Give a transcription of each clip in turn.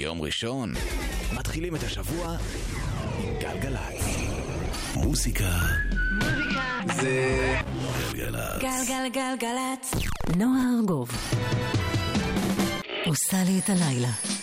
יום ראשון, מתחילים את השבוע עם גלגלצ. מוזיקה. מוזיקה. זה גלגלצ. גלגלגלגלצ. נועה ארגוב. עושה לי את הלילה.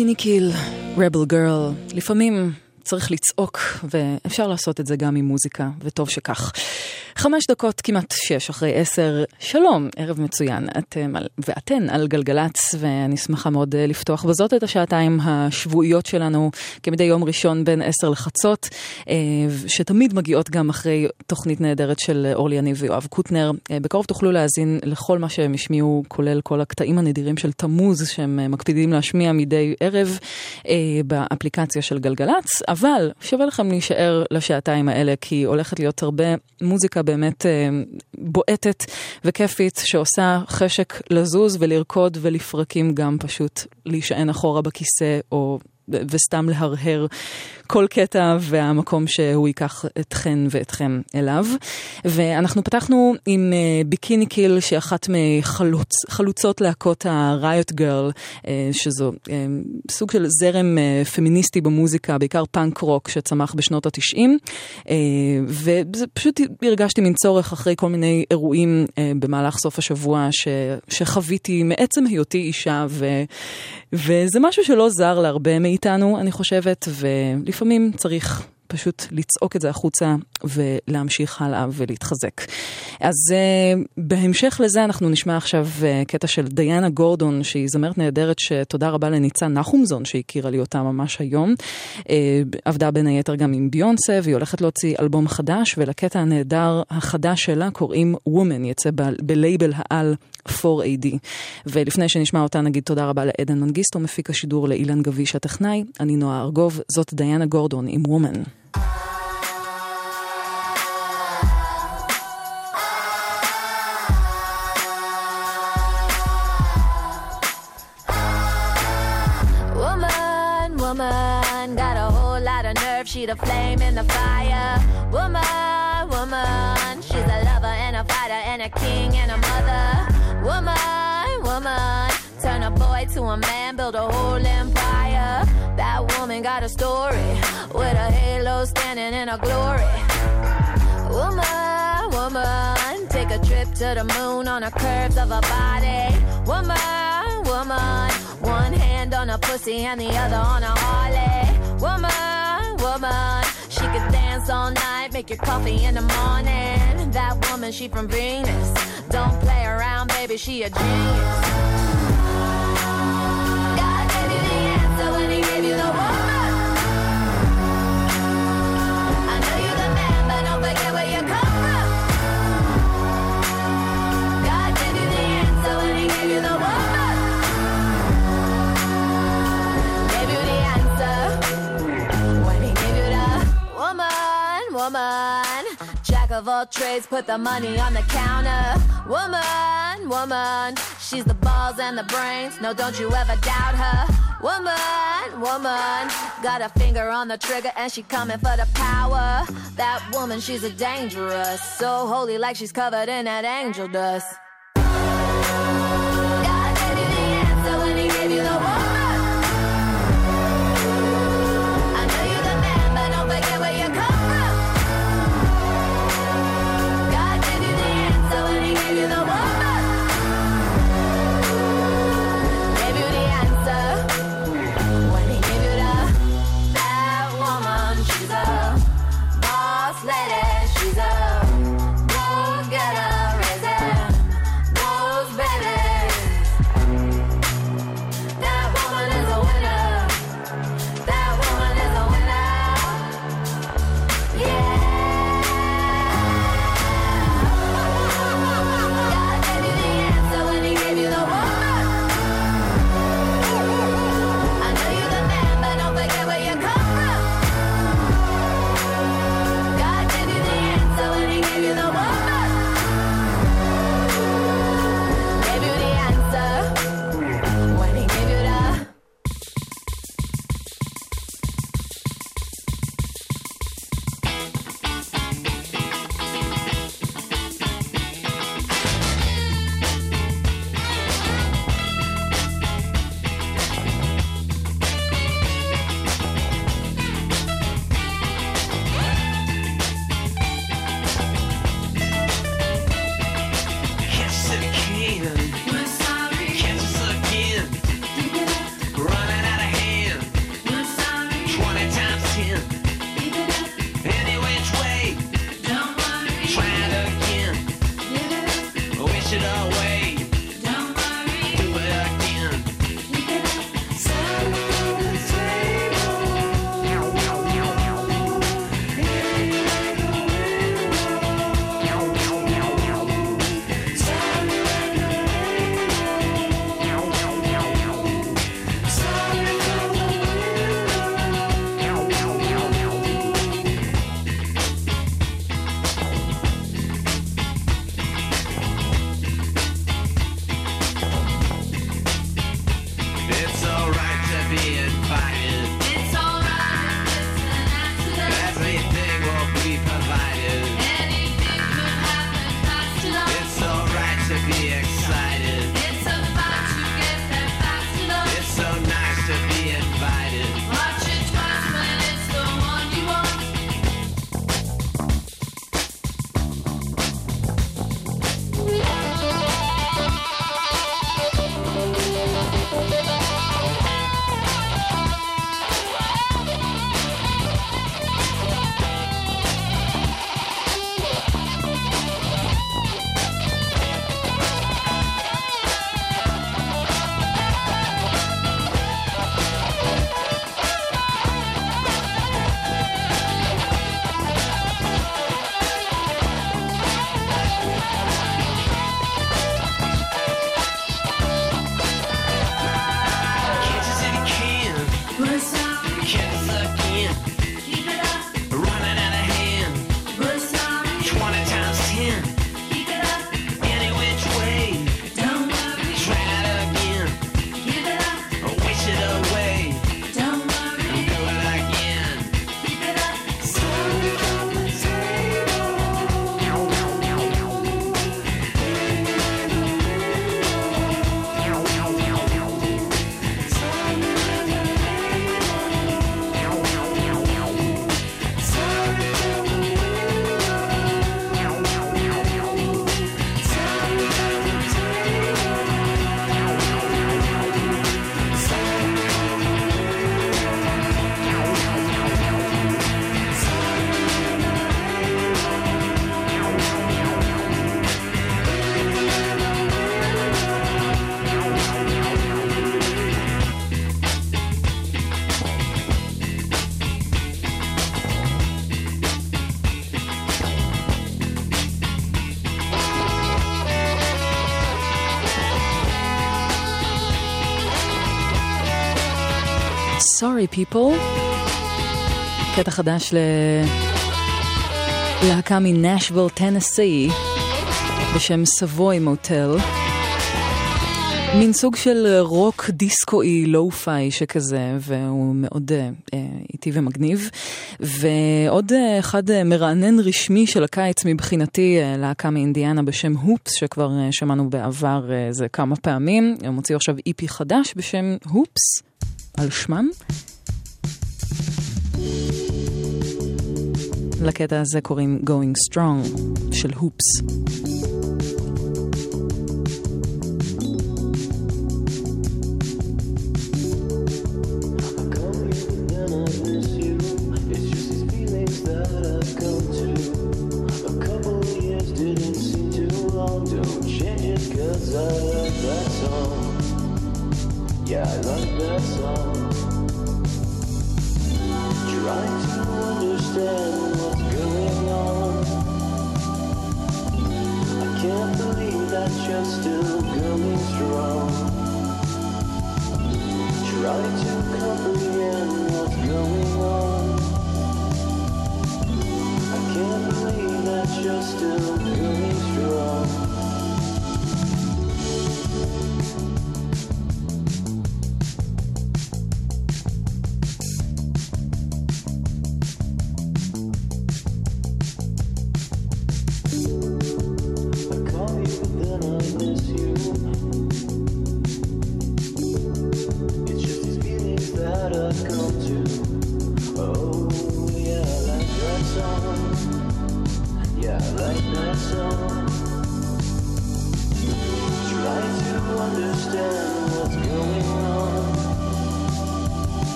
ביקיני קיל, רבל גרל, לפעמים צריך לצעוק, ואפשר לעשות את זה גם עם מוזיקה, וטוב שכך. חמש דקות כמעט שש אחרי עשר, שלום, ערב מצוין, אתם על- ואתן על גלגלצ, ואני שמחה מאוד אה, לפתוח בזאת את השעתיים השבועיות שלנו, כמדי יום ראשון בין עשר לחצות, אה, שתמיד מגיעות גם אחרי תוכנית נהדרת של אורלי יניב ויואב קוטנר. אה, בקרוב תוכלו להאזין לכל מה שהם השמיעו, כולל כל הקטעים הנדירים של תמוז, שהם אה, מקפידים להשמיע מדי ערב אה, באפליקציה של גלגלצ, אבל שווה לכם להישאר לשעתיים האלה, כי הולכת להיות הרבה מוזיקה באמת אה, בועטת וכיפית, שעושה חשק לזוז ולרקוד ולפרקים גם פשוט להישען אחורה בכיסא, או... וסתם להרהר כל קטע והמקום שהוא ייקח אתכן ואתכם אליו. ואנחנו פתחנו עם אה, ביקיני קיל, שהיא אחת מחלוצות להקות ה-Riot Girl, אה, שזו אה, סוג של זרם פמיניסטי במוזיקה, בעיקר פאנק רוק שצמח בשנות התשעים. וזה פשוט הרגשתי מין צורך אחרי כל מיני אירועים במהלך סוף השבוע ש, שחוויתי מעצם היותי אישה, ו, וזה משהו שלא זר להרבה מאיתנו, אני חושבת, ולפעמים צריך פשוט לצעוק את זה החוצה ולהמשיך הלאה ולהתחזק. אז uh, בהמשך לזה אנחנו נשמע עכשיו uh, קטע של דיאנה גורדון, שהיא זמרת נהדרת, שתודה רבה לניצן נחומזון שהכירה לי אותה ממש היום. Uh, עבדה בין היתר גם עם ביונסה, והיא הולכת להוציא אלבום חדש, ולקטע הנהדר החדש שלה קוראים Woman, יצא בלייבל העל 4AD. ולפני שנשמע אותה נגיד תודה רבה לעדן מנגיסטו, מפיק השידור לאילן גביש הטכנאי. אני נועה ארגוב, זאת דיאנה גורדון עם Woman. Woman, woman, got a whole lot of nerve. She the flame in the fire. Woman, woman, she's a lover and a fighter and a king and a mother. Woman, woman, turn a boy to a man, build a whole empire. That woman got a story with a halo standing in her glory. Woman, woman, take a trip to the moon on the curves of her body. Woman, woman, one hand on her pussy and the other on her Harley. Woman, woman, she could dance all night, make your coffee in the morning. That woman, she from Venus. Don't play around, baby, she a genius. Of all trades, put the money on the counter. Woman, woman, she's the balls and the brains. No, don't you ever doubt her. Woman, woman, got a finger on the trigger and she coming for the power. That woman, she's a dangerous, so holy like she's covered in that angel dust. God gave you the answer when he gave you the woman. Sorry People, קטע חדש ללהקה מנשוויל, טנסי, בשם Savoy Motel. מין סוג של רוק דיסקואי lo-fi שכזה, והוא מאוד אה, איטי ומגניב. ועוד אה, אחד אה, מרענן רשמי של הקיץ מבחינתי, להקה מאינדיאנה בשם Hoops, שכבר שמענו בעבר אה, זה כמה פעמים. הם הוציאו עכשיו EP חדש בשם Hoops, על שמם. לקטע הזה קוראים Going Strong של הופס. Yeah, I like that song. Trying to understand what's going on. I can't believe that you're still going strong. Try to comprehend what's going on. I can't believe that you're still going strong.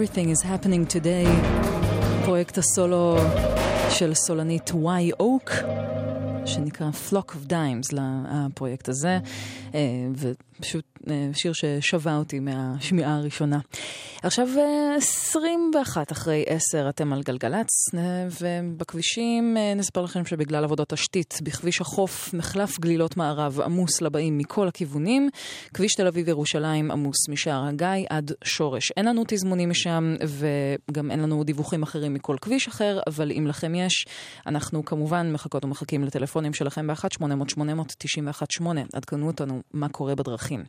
Everything is happening today, פרויקט הסולו של סולנית וואי אוק, שנקרא Flock of Dimes לפרויקט הזה, אה, ופשוט שיר ששווה אותי מהשמיעה הראשונה. עכשיו אה, 21 אחרי 10 אתם על גלגלצ, אה, ובכבישים אה, נספר לכם שבגלל עבודות תשתית בכביש החוף, מחלף גלילות מערב עמוס לבאים מכל הכיוונים, כביש תל אביב ירושלים עמוס משער הגיא עד שורש. אין לנו תזמונים משם וגם אין לנו דיווחים אחרים מכל כביש אחר, אבל אם לכם יש, אנחנו כמובן מחכות ומחכים לטלפונים שלכם ב-1-800-891-8. עדכנו אותנו מה קורה בדרכים.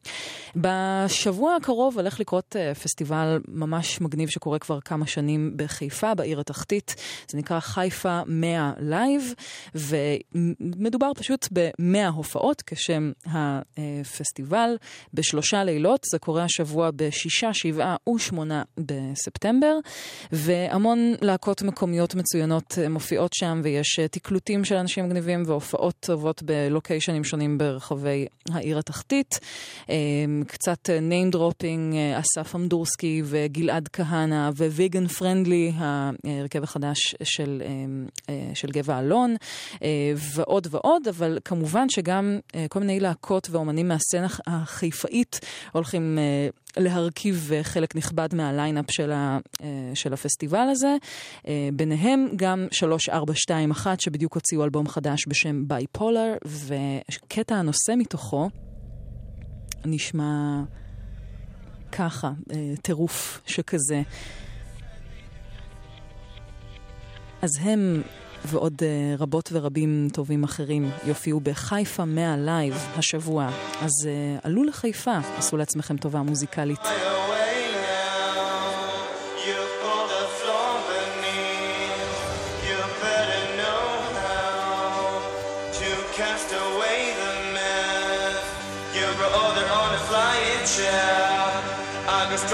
בשבוע הקרוב הולך לקרות אה, פסטיבל ממש מגניב שקורה כבר כמה שנים בחיפה, בעיר התחתית. זה נקרא חיפה 100 לייב, ומדובר פשוט ב-100 הופעות כשם הפסטיבל בשלושה לילות. זה קורה השבוע בשישה, שבעה ושמונה בספטמבר, והמון להקות מקומיות מצוינות אה, מופיעות שם, ויש אה, תקלוטים של אנשים מגניבים והופעות טובות בלוקיישנים שונים ברחבי העיר התחתית. אה, קצת אה, name dropping, אה, אסף אמדורסקי וגלעד כהנא וויגן פרנדלי, ההרכב החדש של, אה, אה, של גבע אלון, ועוד ועוד, אבל כמובן שגם כל מיני להקות ואומנים מהסצנה החיפאית הולכים להרכיב חלק נכבד מהליינאפ של, של הפסטיבל הזה. ביניהם גם 3421 שבדיוק הוציאו אלבום חדש בשם Bipolar, וקטע הנושא מתוכו נשמע ככה, אה, טירוף שכזה. אז הם ועוד אה, רבות ורבים טובים אחרים יופיעו בחיפה 100 לייב השבוע. אז אה, עלו לחיפה, עשו לעצמכם טובה מוזיקלית.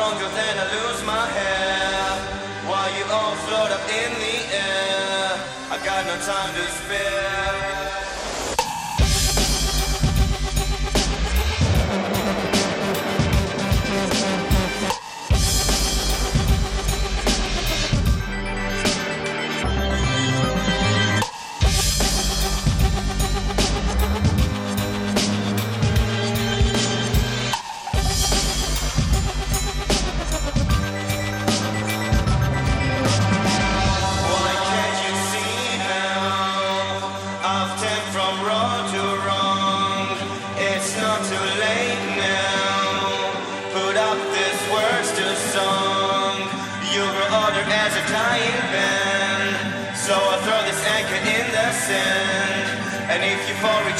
Stronger then I lose my hair. While you all float up in the air. I got no time to spare.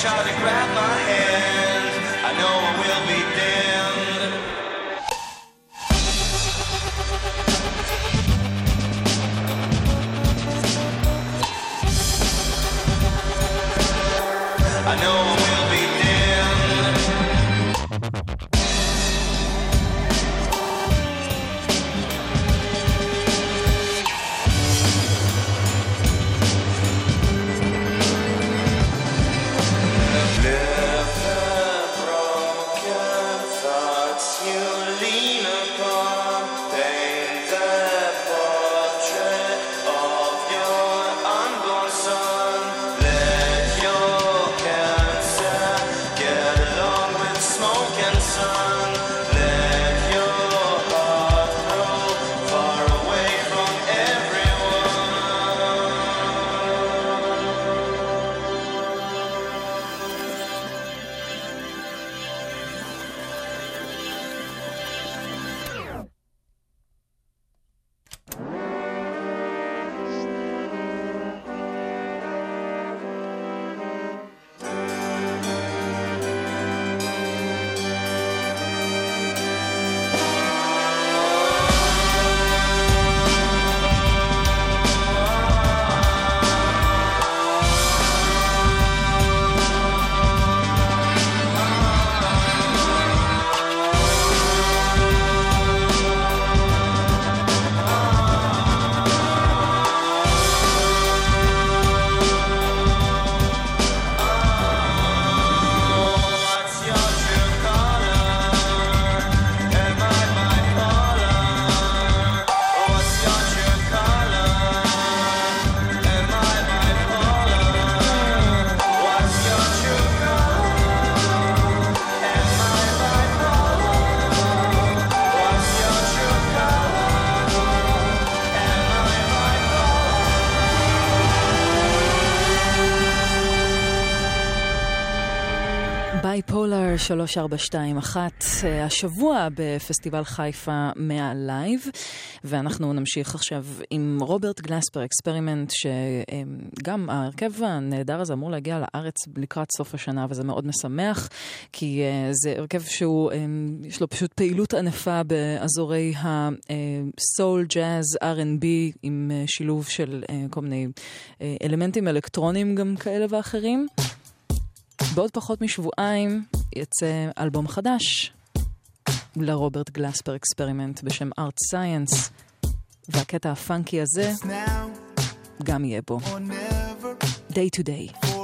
Out and grab my hand. I know I will be damned. I know 3421, אה, השבוע בפסטיבל חיפה 100 לייב, ואנחנו נמשיך עכשיו עם רוברט גלספר, Experiment, שגם ההרכב הנהדר הזה אמור להגיע לארץ לקראת סוף השנה, וזה מאוד משמח, כי אה, זה הרכב שהוא, אה, יש לו פשוט פעילות ענפה באזורי הסול, ג'אז, R&B, עם שילוב של כל מיני אלמנטים אלקטרוניים גם כאלה ואחרים. בעוד פחות משבועיים יצא אלבום חדש לרוברט גלספר Experiment בשם Art Science, והקטע הפאנקי הזה גם יהיה בו. Day to day.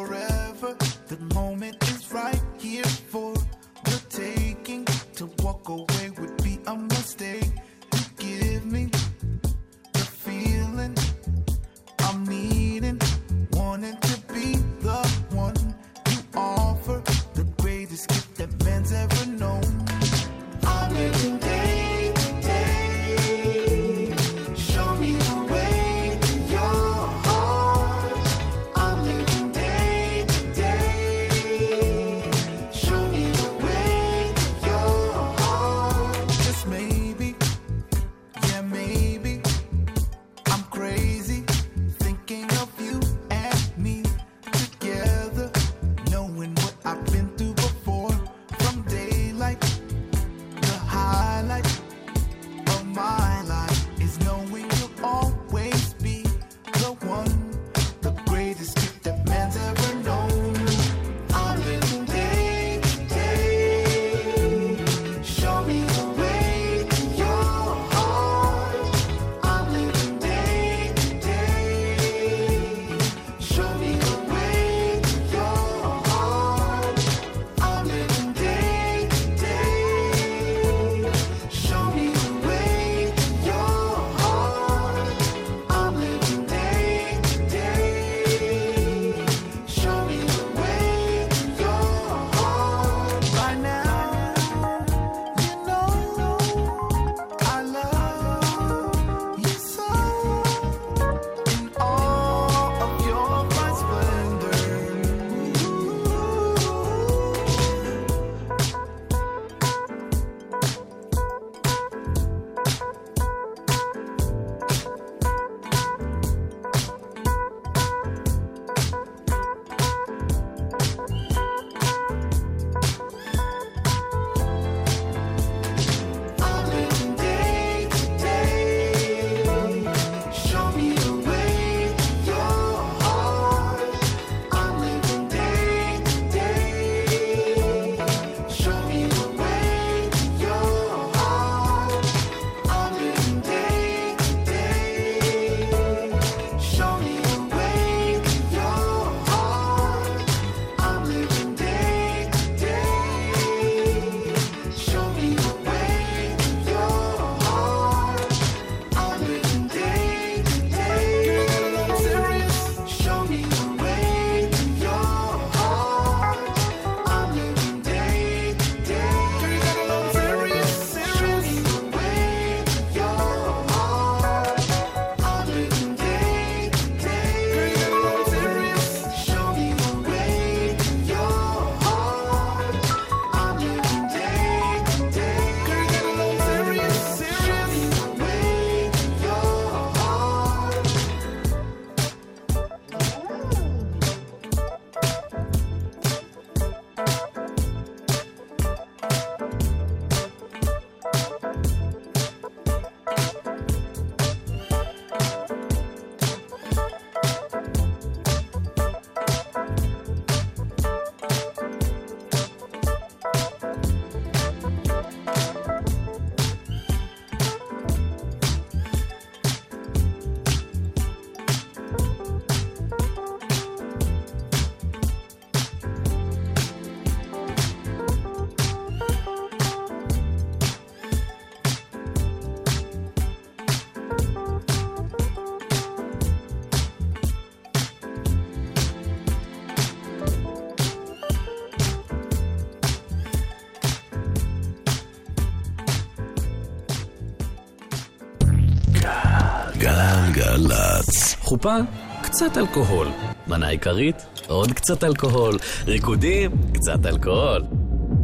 בקופה? קצת אלכוהול. מנה עיקרית? עוד קצת אלכוהול. ריקודים? קצת אלכוהול.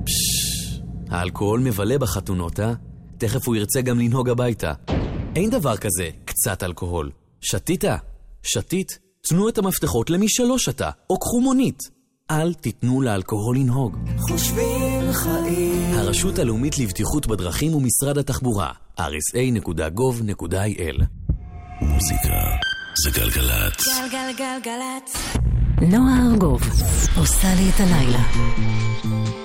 פששש, האלכוהול מבלה בחתונות, אה? תכף הוא ירצה גם לנהוג הביתה. אין דבר כזה, קצת אלכוהול. שתית? שתית? תנו את המפתחות למי שלא שתה, או קחו מונית. אל תיתנו לאלכוהול לנהוג. חושבים חיים. הרשות הלאומית לבטיחות בדרכים ומשרד התחבורה, rsa.gov.il מוזיקה זה גלגלצ. גלגלגלגלצ. נועה ארגוב עושה לי את הלילה.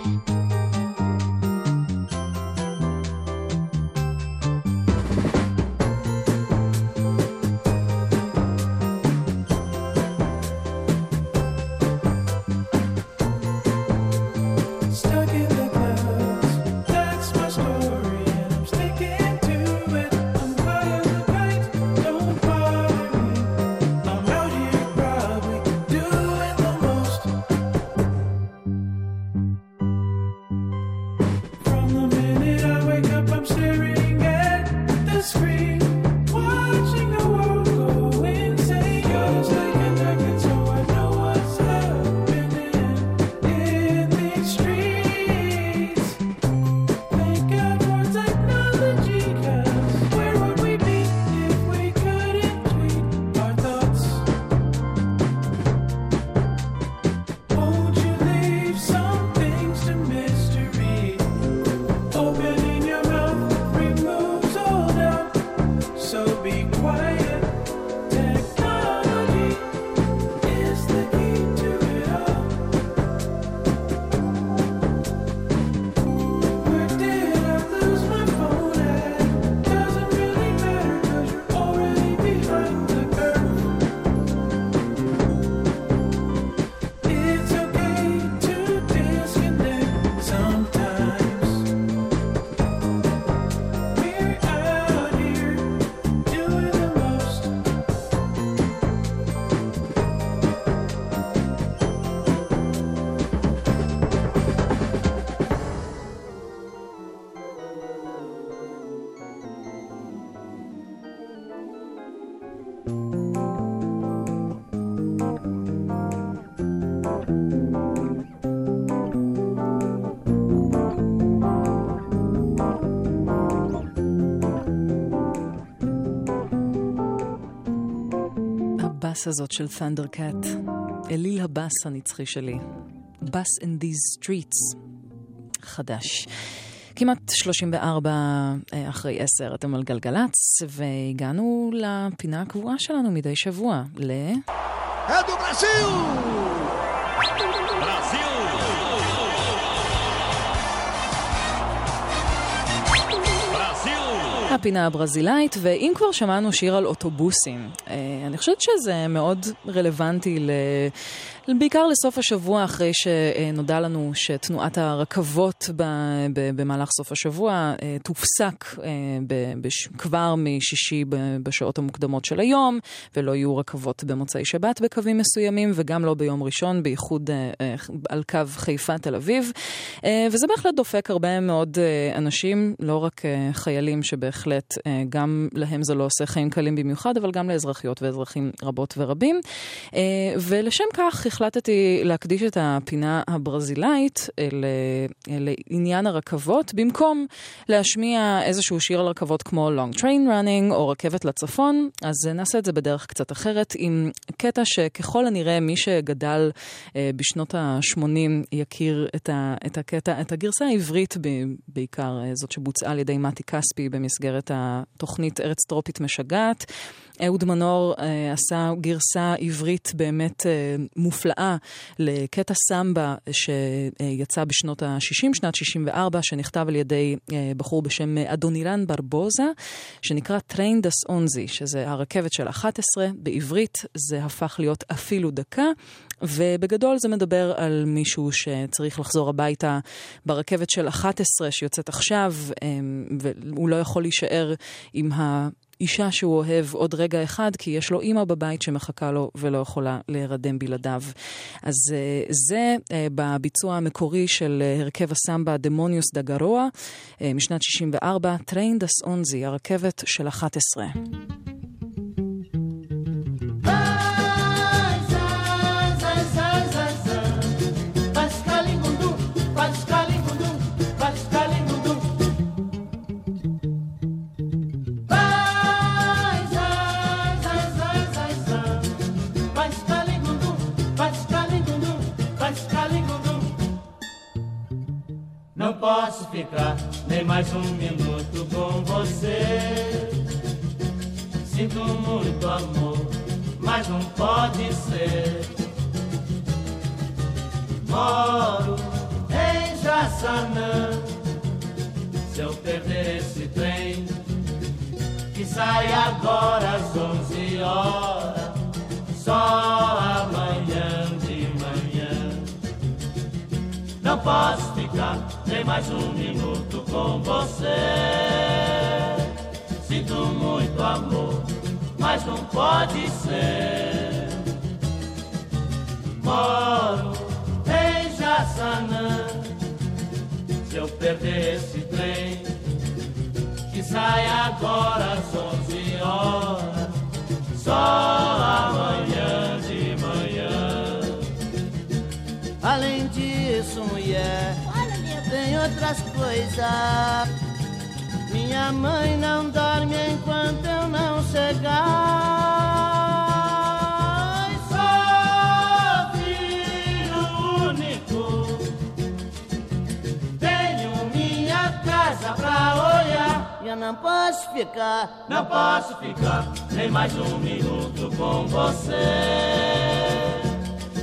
הבאס הזאת של ת'נדר קאט, אליל הבאס הנצחי שלי. Bass in these streets, חדש. כמעט 34 אה, אחרי 10 אתם על גלגלצ, והגענו לפינה הקבועה שלנו מדי שבוע, ל... É do Brasil! הפינה הברזילאית, ואם כבר שמענו שיר על אוטובוסים, אה, אני חושבת שזה מאוד רלוונטי. בעיקר לסוף השבוע, אחרי שנודע לנו שתנועת הרכבות. במהלך סוף השבוע אה, תופסק אה. כבר משישי. בשעות המוקדמות של היום, ולא יהיו רכבות במוצאי שבת בקווים מסוימים, וגם לא ביום ראשון, בייחוד אה, על קו חיפה-תל אביב. וזה בהחלט דופק הרבה מאוד אנשים, לא רק חיילים שבהחלט גם להם זה לא עושה חיים קלים במיוחד, אבל גם לאזרחיות ואזרחים רבות ורבים. ולשם כך החלטתי להקדיש את הפינה הברזילאית אה, לעניין הרכבות, במקום להשמיע איזשהו שיר על רכבות כמו Long Train Running או רכבת לצפון, אז נעשה את זה בדרך קצת אחרת, עם קטע שככל הנראה מי שגדל אה, בשנות ה-80 יכיר את, ה- את הקטע, את הגרסה העברית בעיקר, אה, זאת שבוצעה על ידי מתי כספי במסגרת התוכנית ארץ טרופית משגעת. אהוד מנור אה, עשה גרסה עברית באמת אה, מופלאה לקטע סמבה שיצא בשנות ה-60, שנת 64, שנכתב על ידי אה, בחור בשם אדונירן ברבוזה, שנקרא טריין דס אונזי, שזה הרכבת של 11, בעברית זה הפך להיות אפילו דקה. ובגדול זה מדבר על מישהו שצריך לחזור הביתה ברכבת של 11 שיוצאת עכשיו, אמ, והוא לא יכול להישאר עם ה... אישה שהוא אוהב עוד רגע אחד, כי יש לו אימא בבית שמחכה לו ולא יכולה להירדם בלעדיו. אז אה, זה אה, בביצוע המקורי של אה, הרכב הסמבה Demônios da Garoa משנת 64, Trem das Onze, הרכבת של 11. Ficar nem mais um minuto com você. Sinto muito amor, mas não pode ser. Moro em Jaçanã. Se eu perder esse trem, que sai agora às 11 horas, só amanhã Não posso ficar nem mais um minuto com você. Sinto muito amor, mas não pode ser. Moro em Jaçanã. Se eu perder esse trem, que sai agora às 11 horas, só amanhã disso, mulher, tem outras coisas. Minha mãe não dorme enquanto eu não chegar. Sou filho único, tenho minha casa pra olhar. Eu não posso ficar, Não posso ficar nem mais um minuto com você.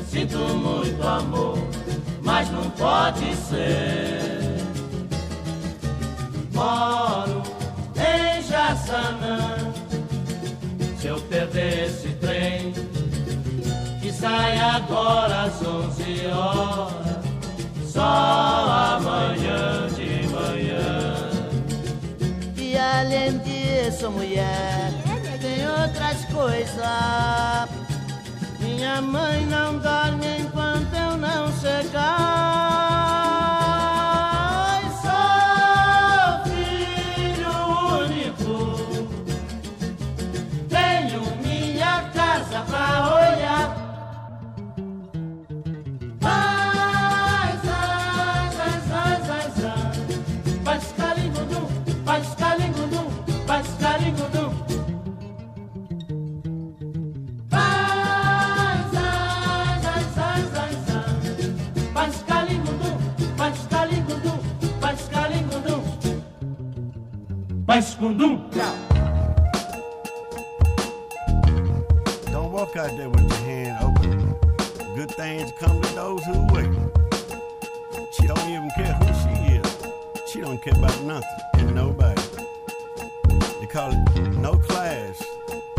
Sinto muito amor, mas não pode ser. Moro em Jaçanã. Se eu perder esse trem, que sai agora às 11 horas, só amanhã de manhã. E além disso, mulher, tem outras coisas. Minha mãe não dorme eu não chegar. Vai escundum. Don't walk out there with your hand open. Good things come to those who wait. She don't even care who she is. She don't care about nothing and nobody. They call it no class,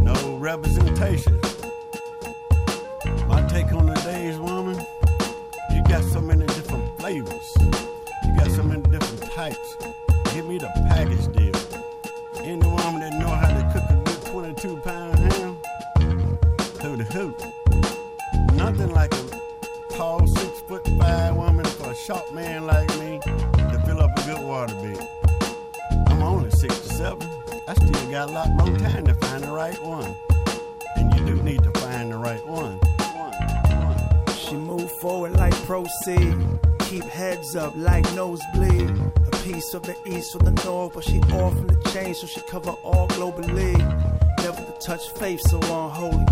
no representation. My take on the days, woman, you got so many different flavors. You got so many different types. Proceed. Keep heads up like nosebleed. A piece of the east or the north, but she off from the chain, so she cover all globally. Never to touch faith so unholy.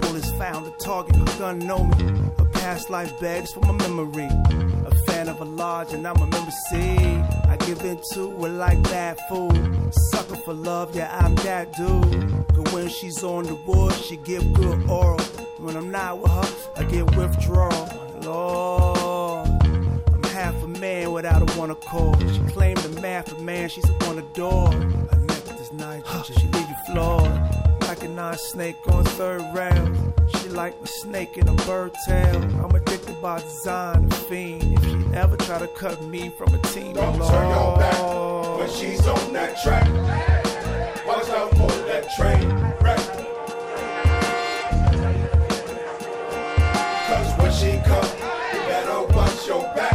Bullets found a target, her gun know me. Her past life begs for my memory. A fan of a large and I'm a member C. I give in to it like bad food. Sucker for love, yeah, I'm that dude. But when she's on the wood, she give good oral. When I'm not with her, I get withdrawal. Lord, without a one accord. She claimed the math of man, she's a one adore. Her neck is nice, she leave you a non snake on third round. She like a snake in a bird tail. I'm addicted by design, a fiend. If she ever try to cut me from a team, Don't Lord. turn your back when she's on that track. Watch out for that train wreck. Cause when she come, you better watch your back.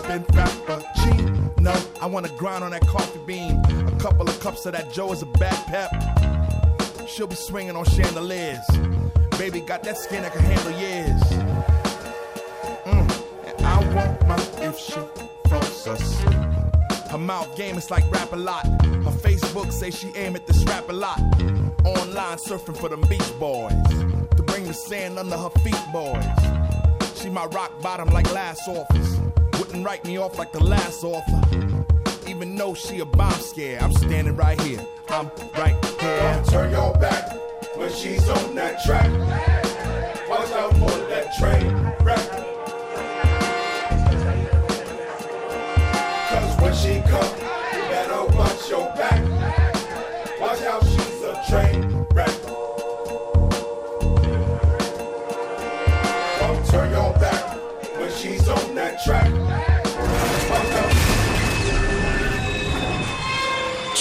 Sipping frappuccino. I wanna grind on that coffee bean. A couple of cups of that Joe is a bad pep. She'll be swinging on chandeliers. Baby got that skin that can handle years. Mm, and I want my if she falls asleep. Her mouth game is like rap a lot. Her Facebook say she aim at this rap a lot. Online surfing for them beach boys. To bring the sand under her feet, boys. She my rock bottom like last office. Wouldn't write me off like the last author. Even though she a bomb scare, I'm standing right here. I'm right here. Don't turn your back when she's on that track. Watch out for that train wreck. Cause when she come,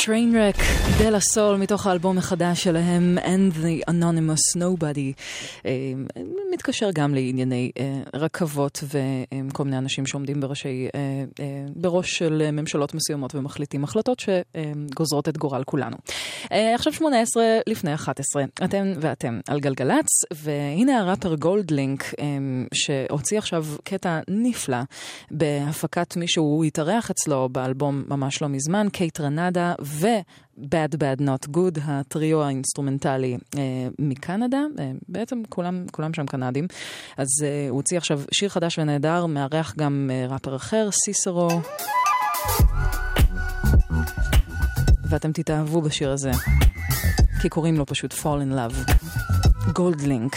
Trainwreck, דלה סול, מתוך האלבום החדש שלהם, And the Anonymous Nobody. מתקשר גם לענייני אה, רכבות וכל מיני אנשים שעומדים בראשי, אה, אה, בראש של ממשלות מסוימות ומחליטים החלטות שגוזרות את גורל כולנו. עכשיו 18 לפני 11, אתם ואתם על גלגלצ, והנה הראפר גולדלינק, שהוציא עכשיו קטע נפלא בהפקת מי שהוא התארח אצלו באלבום ממש לא מזמן, קייטרנדה ו... Bad Bad Not Good, הטריו האינסטרומנטלי אה, מקנדה, אה, בעצם כולם, כולם שם קנדים. אז אה, הוא הוציא עכשיו שיר חדש ונהדר, מארח גם אה, ראפר אחר, סיסרו. ואתם תתאהבו בשיר הזה, כי קוראים לו פשוט Fall in Love. גולדלינק.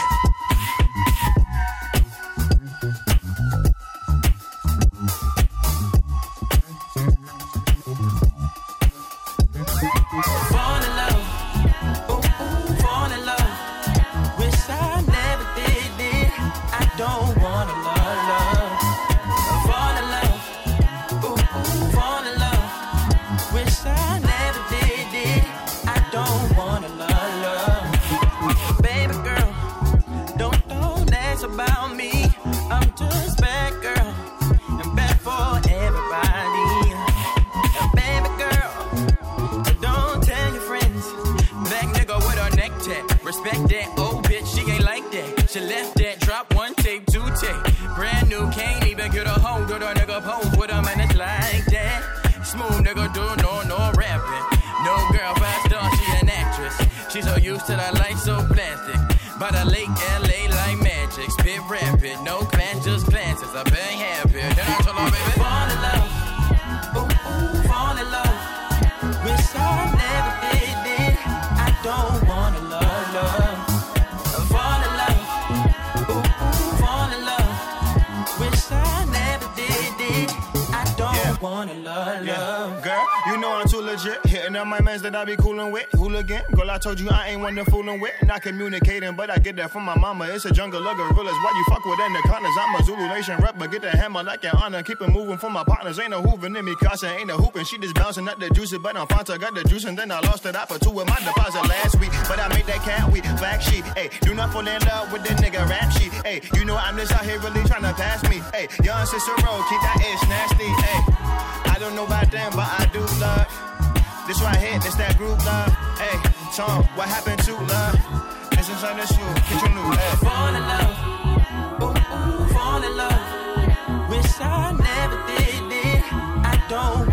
Used to the Mans that I be coolin' with. Hooligan. Girl, I told you I ain't one to foolin' with. Not communicating, but I get that from my mama. It's a jungle of gorillas. Why you fuck with anacondas? I'm a Zulu Nation rapper. Get the hammer like your honor. Keep it moving for my partners. Ain't no hooving in me. Casa ain't no hooping. She just bouncing up the juice. But I'm Fanta. Got the juice and then I lost it. I put two with my deposit last week. But I made that cat week. Black sheep. Hey, do not fall in love with the nigga rap sheet. Hey, you know I'm just out here really trying to pass me. Hey, young Cicero. Keep that ish nasty. Hey, I don't know about them, but I do love. This right here, this that group love. Hey, Tom, what happened to love? This is the shoe, get your new. Hey. Fall in love. Ooh, ooh, fall in love. Wish I never did it. I don't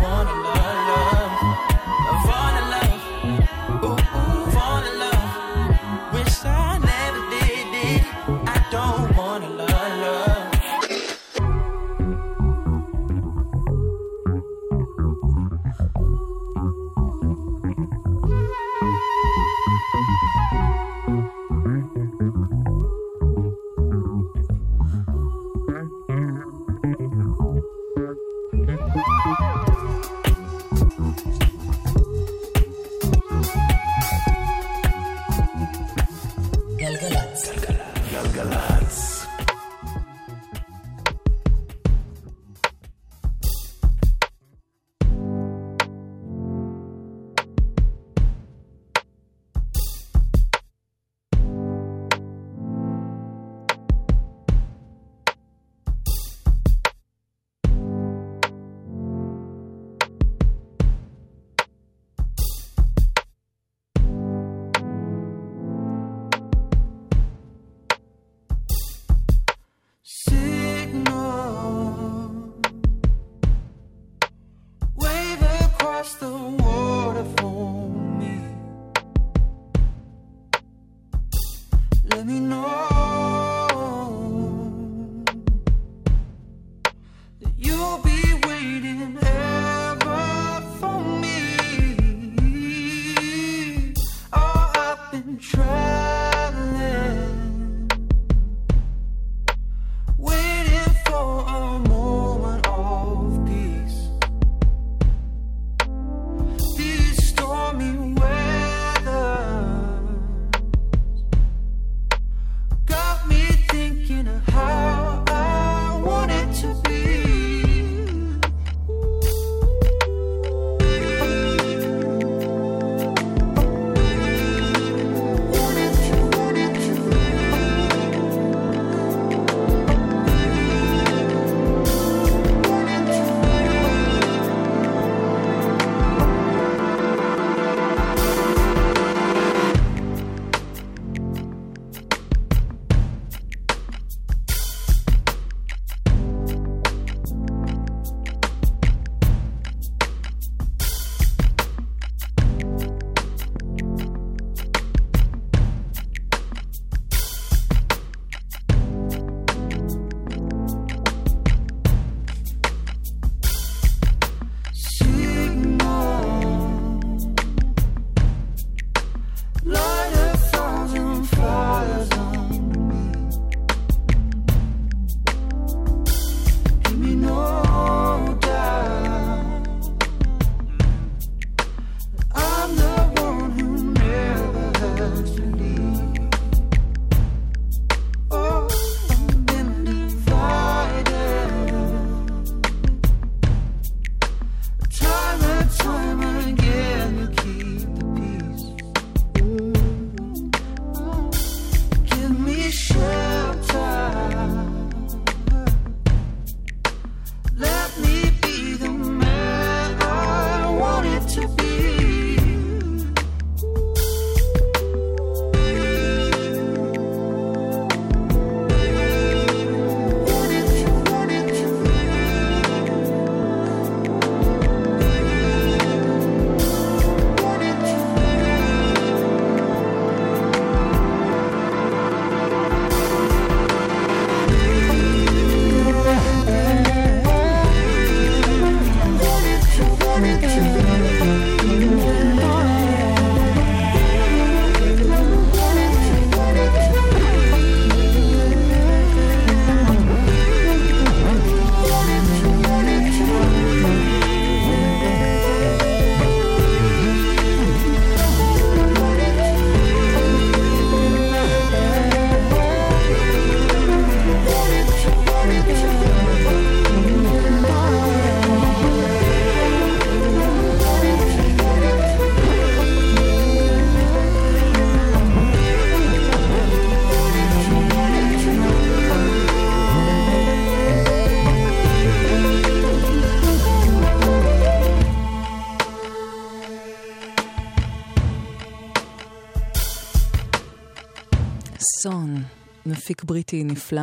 בריטי נפלא.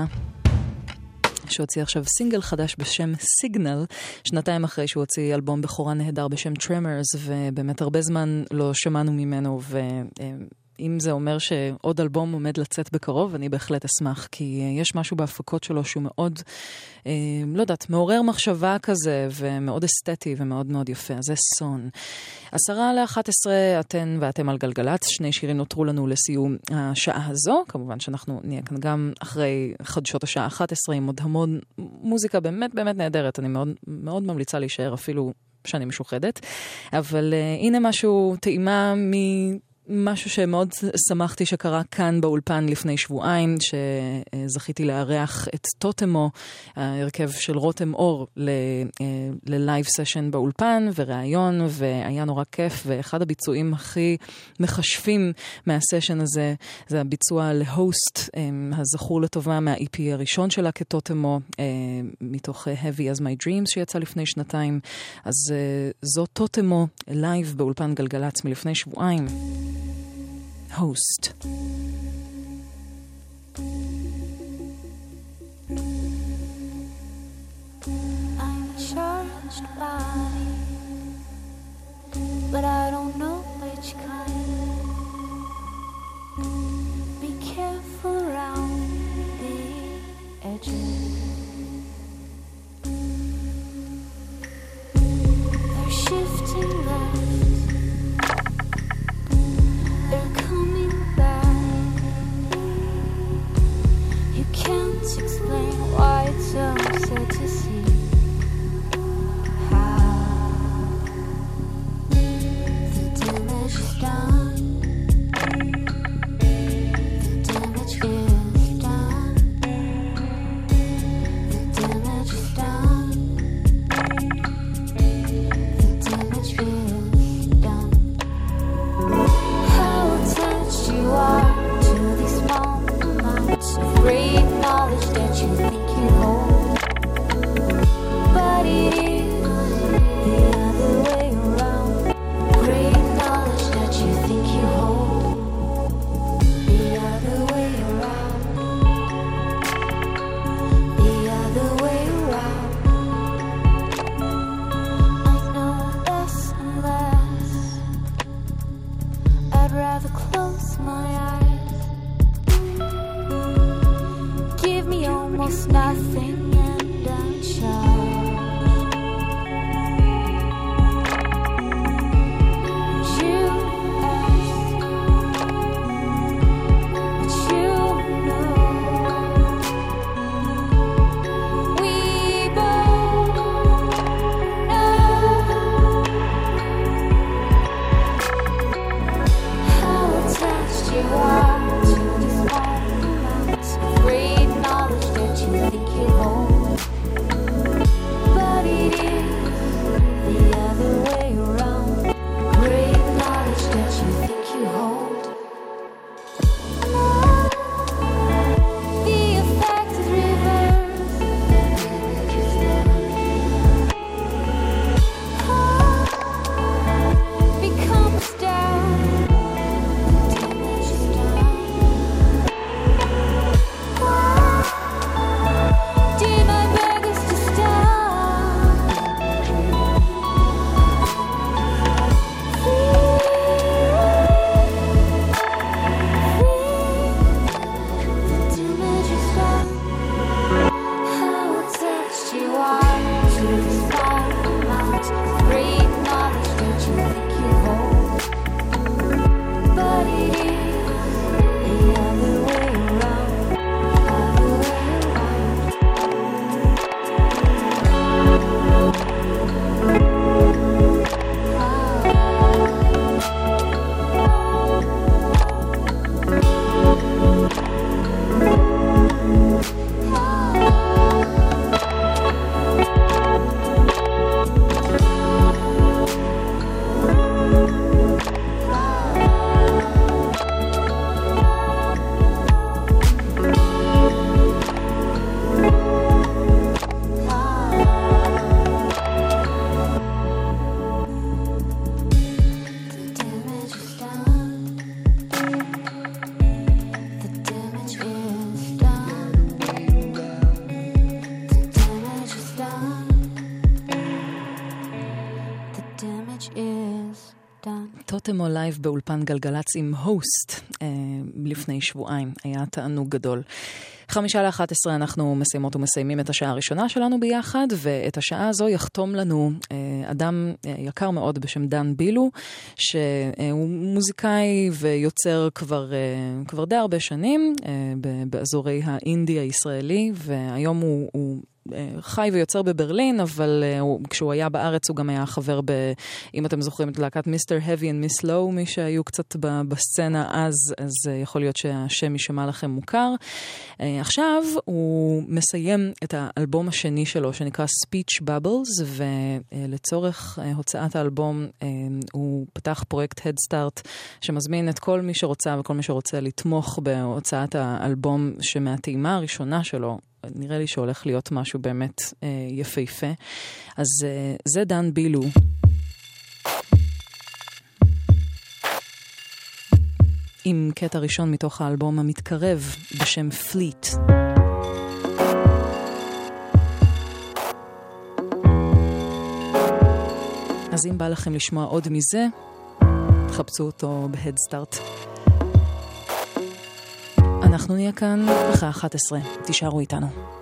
שהוציא עכשיו סינגל חדש בשם Signal, שנתיים אחרי שהוא הוציא אלבום בכורה נהדר בשם Tremors, ובאמת הרבה זמן לא שמענו ממנו, ואם זה אומר שעוד אלבום עומד לצאת בקרוב, אני בהחלט אשמח, כי אה, יש משהו בהפקות שלו שהוא מאוד, אה, לא יודעת, מעורר מחשבה כזה, ומאוד אסתטי ומאוד מאוד יפה. אז זה סון. עשרה לאחת עשרה, אתן ואתם על גלגלצ, שני שירים נותרו לנו לסיום השעה הזו. כמובן שאנחנו נהיה כאן גם אחרי חדשות השעה 11 עם עוד המון מוזיקה באמת באמת נהדרת. אני מאוד מאוד ממליצה להישאר אפילו שאני משוחדת. אבל אה, הנה משהו, טעימה. משהו שמאוד שמחתי שקרה כאן באולפן לפני שבועיים, שזכיתי לארח את טוטמו, ההרכב של רותם אור, ל live session באולפן וראיון, והיה נורא כיף, ואחד הביצועים הכי מכשפים מהסשן הזה, זה הביצוע ל Host, הזכור לטובה מה-EP הראשון שלה כטוטמו, מתוך Heavy as My Dreams שיצא לפני שנתיים. אז זו טוטמו live באולפן גלגלצ מלפני שבועיים. Host. I'm charged body, but I don't know which kind. Be careful around the edges. Shifting. Can't explain why it's so sad to see how the damage done. Free knowledge טוטמו live באולפן גלגלצ עם Host אה, לפני שבועיים. היה תענוג גדול. חמישה לאחת עשרה אנחנו מסיימות ומסיימים את השעה הראשונה שלנו ביחד, ואת השעה הזו יחתום לנו אה, אדם אה, יקר מאוד בשם דן בילו, שהוא מוזיקאי ויוצר כבר, אה, כבר די הרבה שנים אה, באזורי האינדי הישראלי, והיום הוא... הוא חי ויוצר בברלין, אבל אה, הוא, כשהוא היה בארץ הוא גם היה חבר ב... אם אתם זוכרים את להקת Mister Heavy and Miss Low, מי שהיו קצת בסצנה אז, אז אה, יכול להיות שהשם יישמע לכם מוכר. אה, עכשיו הוא מסיים את האלבום השני שלו, שנקרא Speech Bubbles, ולצורך אה, הוצאת האלבום אה, הוא פתח פרויקט Head Start, שמזמין את כל מי שרוצה וכל מי שרוצה לתמוך בהוצאת האלבום שמהטעימה הראשונה שלו, נראה לי שהולך להיות משהו באמת אה, יפהפה. אז אה, זה דן בילו. עם קטע ראשון מתוך האלבום המתקרב בשם פליט. אז אם בא לכם לשמוע עוד מזה, חפשו אותו בהדסטארט. אנחנו נהיה כאן אחרי 11, תישארו איתנו.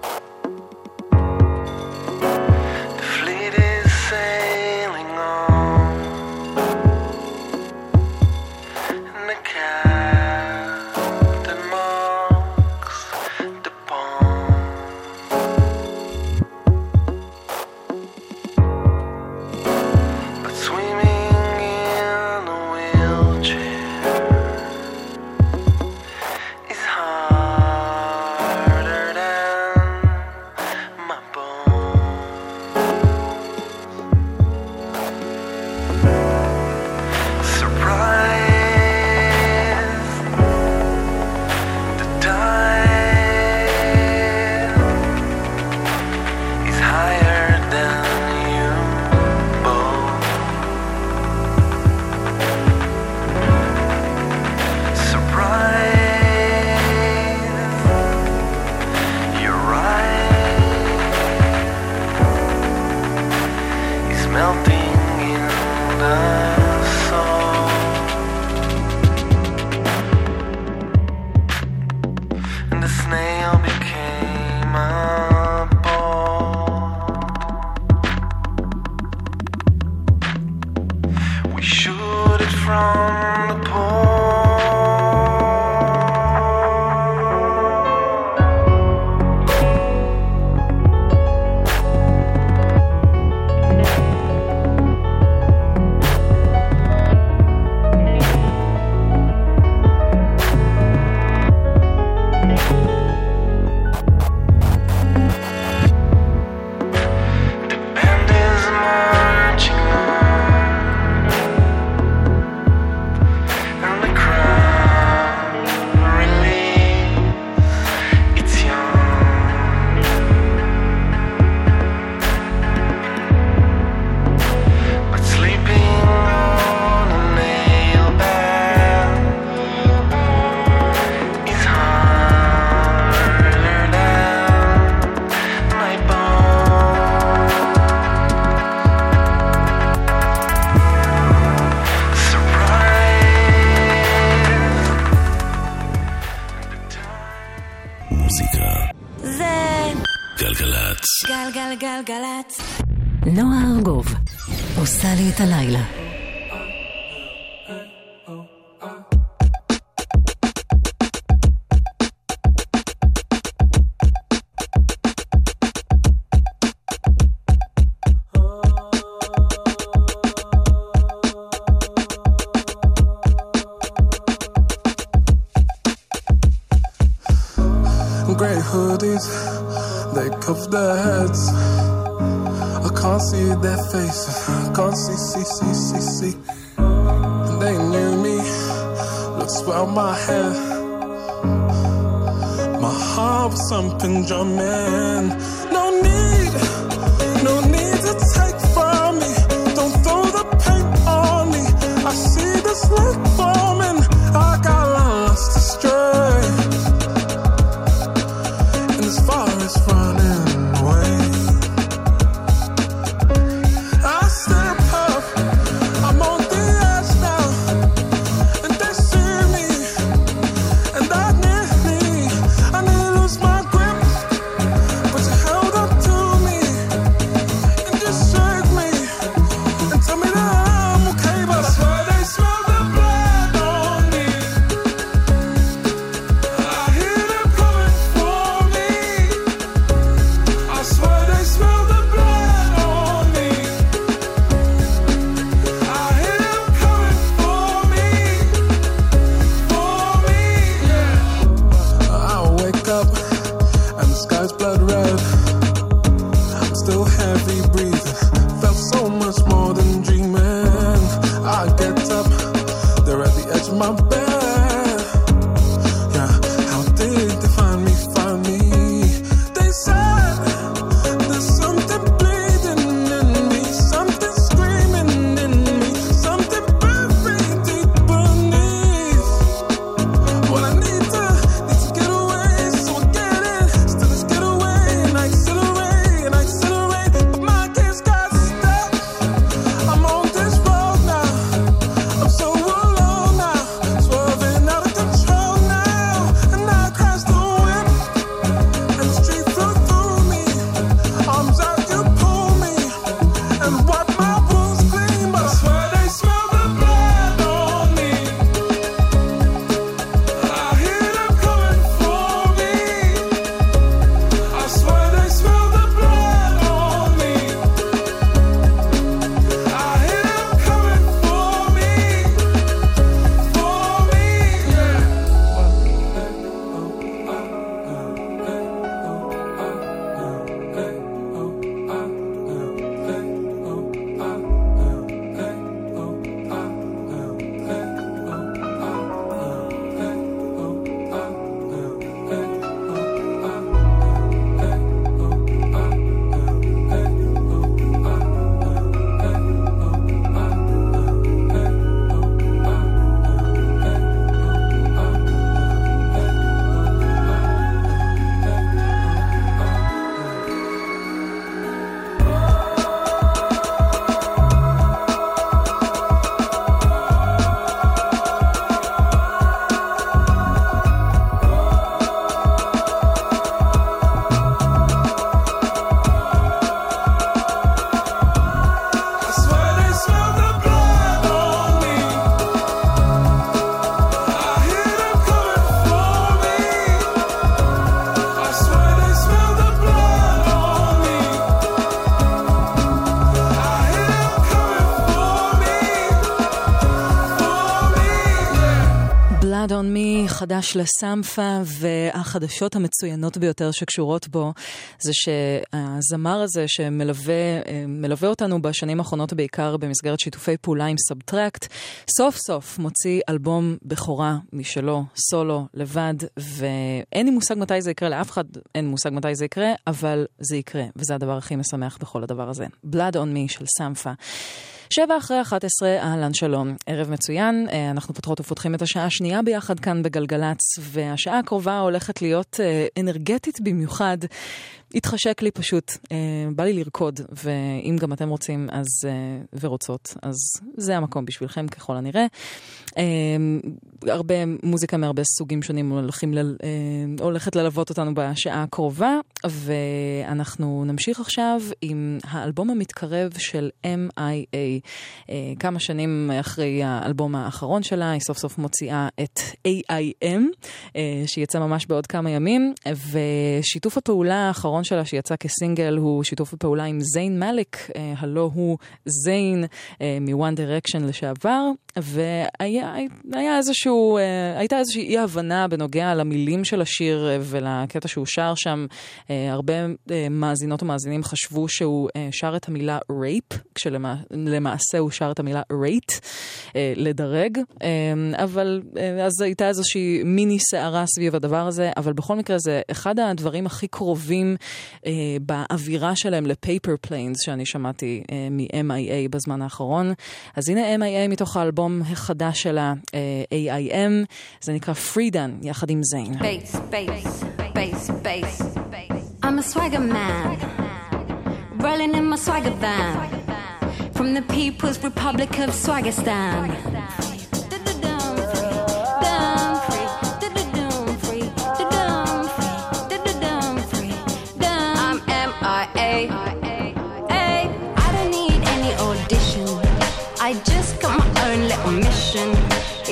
Their faces, can't see, see, see, see, see. They knew me, looks well my hair. My heart was something drumming. החדש לסמפה והחדשות המצוינות ביותר שקשורות בו זה שהזמר הזה שמלווה אה, אותנו בשנים האחרונות בעיקר במסגרת שיתופי פעולה עם סאבטרקט, סוף סוף מוציא אלבום בכורה משלו, סולו, לבד, ואין לי מושג מתי זה יקרה, לאף אחד אין מושג מתי זה יקרה, אבל זה יקרה, וזה הדבר הכי משמח בכל הדבר הזה. Blood on me של סמפה. שבע אחרי 11, אהלן שלום, ערב מצוין, אה, אנחנו פותחות ופותחים את השעה השנייה ביחד כאן בגלגלצ, והשעה הקרובה הולכת להיות אה, אנרגטית במיוחד. התחשק לי פשוט, אה, בא לי לרקוד, ואם גם אתם רוצים אז, אה, ורוצות, אז זה המקום בשבילכם ככל הנראה. אה, הרבה מוזיקה מהרבה סוגים שונים ל, אה, הולכת ללוות אותנו בשעה הקרובה, ואנחנו נמשיך עכשיו עם האלבום המתקרב של MIA. אה, כמה שנים אחרי האלבום האחרון שלה, היא סוף סוף מוציאה את AIM, אה, שיצא ממש בעוד כמה ימים, ושיתוף הפעולה האחרון שלה שיצא כסינגל הוא שיתוף הפעולה עם זיין מאליק, אה, הלוא הוא זיין אה, מ-One Direction לשעבר, והיה היה איזשהו, אה, הייתה איזושהי אי הבנה בנוגע למילים של השיר ולקטע שהוא שר שם. הרבה מאזינות ומאזינים חשבו שהוא שר את המילה rape, כשלמעשה הוא שר את המילה rate, לדרג, אבל אז הייתה איזושהי מיני סערה סביב הדבר הזה, אבל בכל מקרה זה אחד הדברים הכי קרובים אה, באווירה שלהם ל Paper Planes שאני שמעתי אה, מ-MIA בזמן האחרון. אז הנה MIA מתוך האלבום החדש שלה, אה, AIM, זה נקרא Freedun, יחד עם זיין. I'm a in from the People's Republic of Swagistan.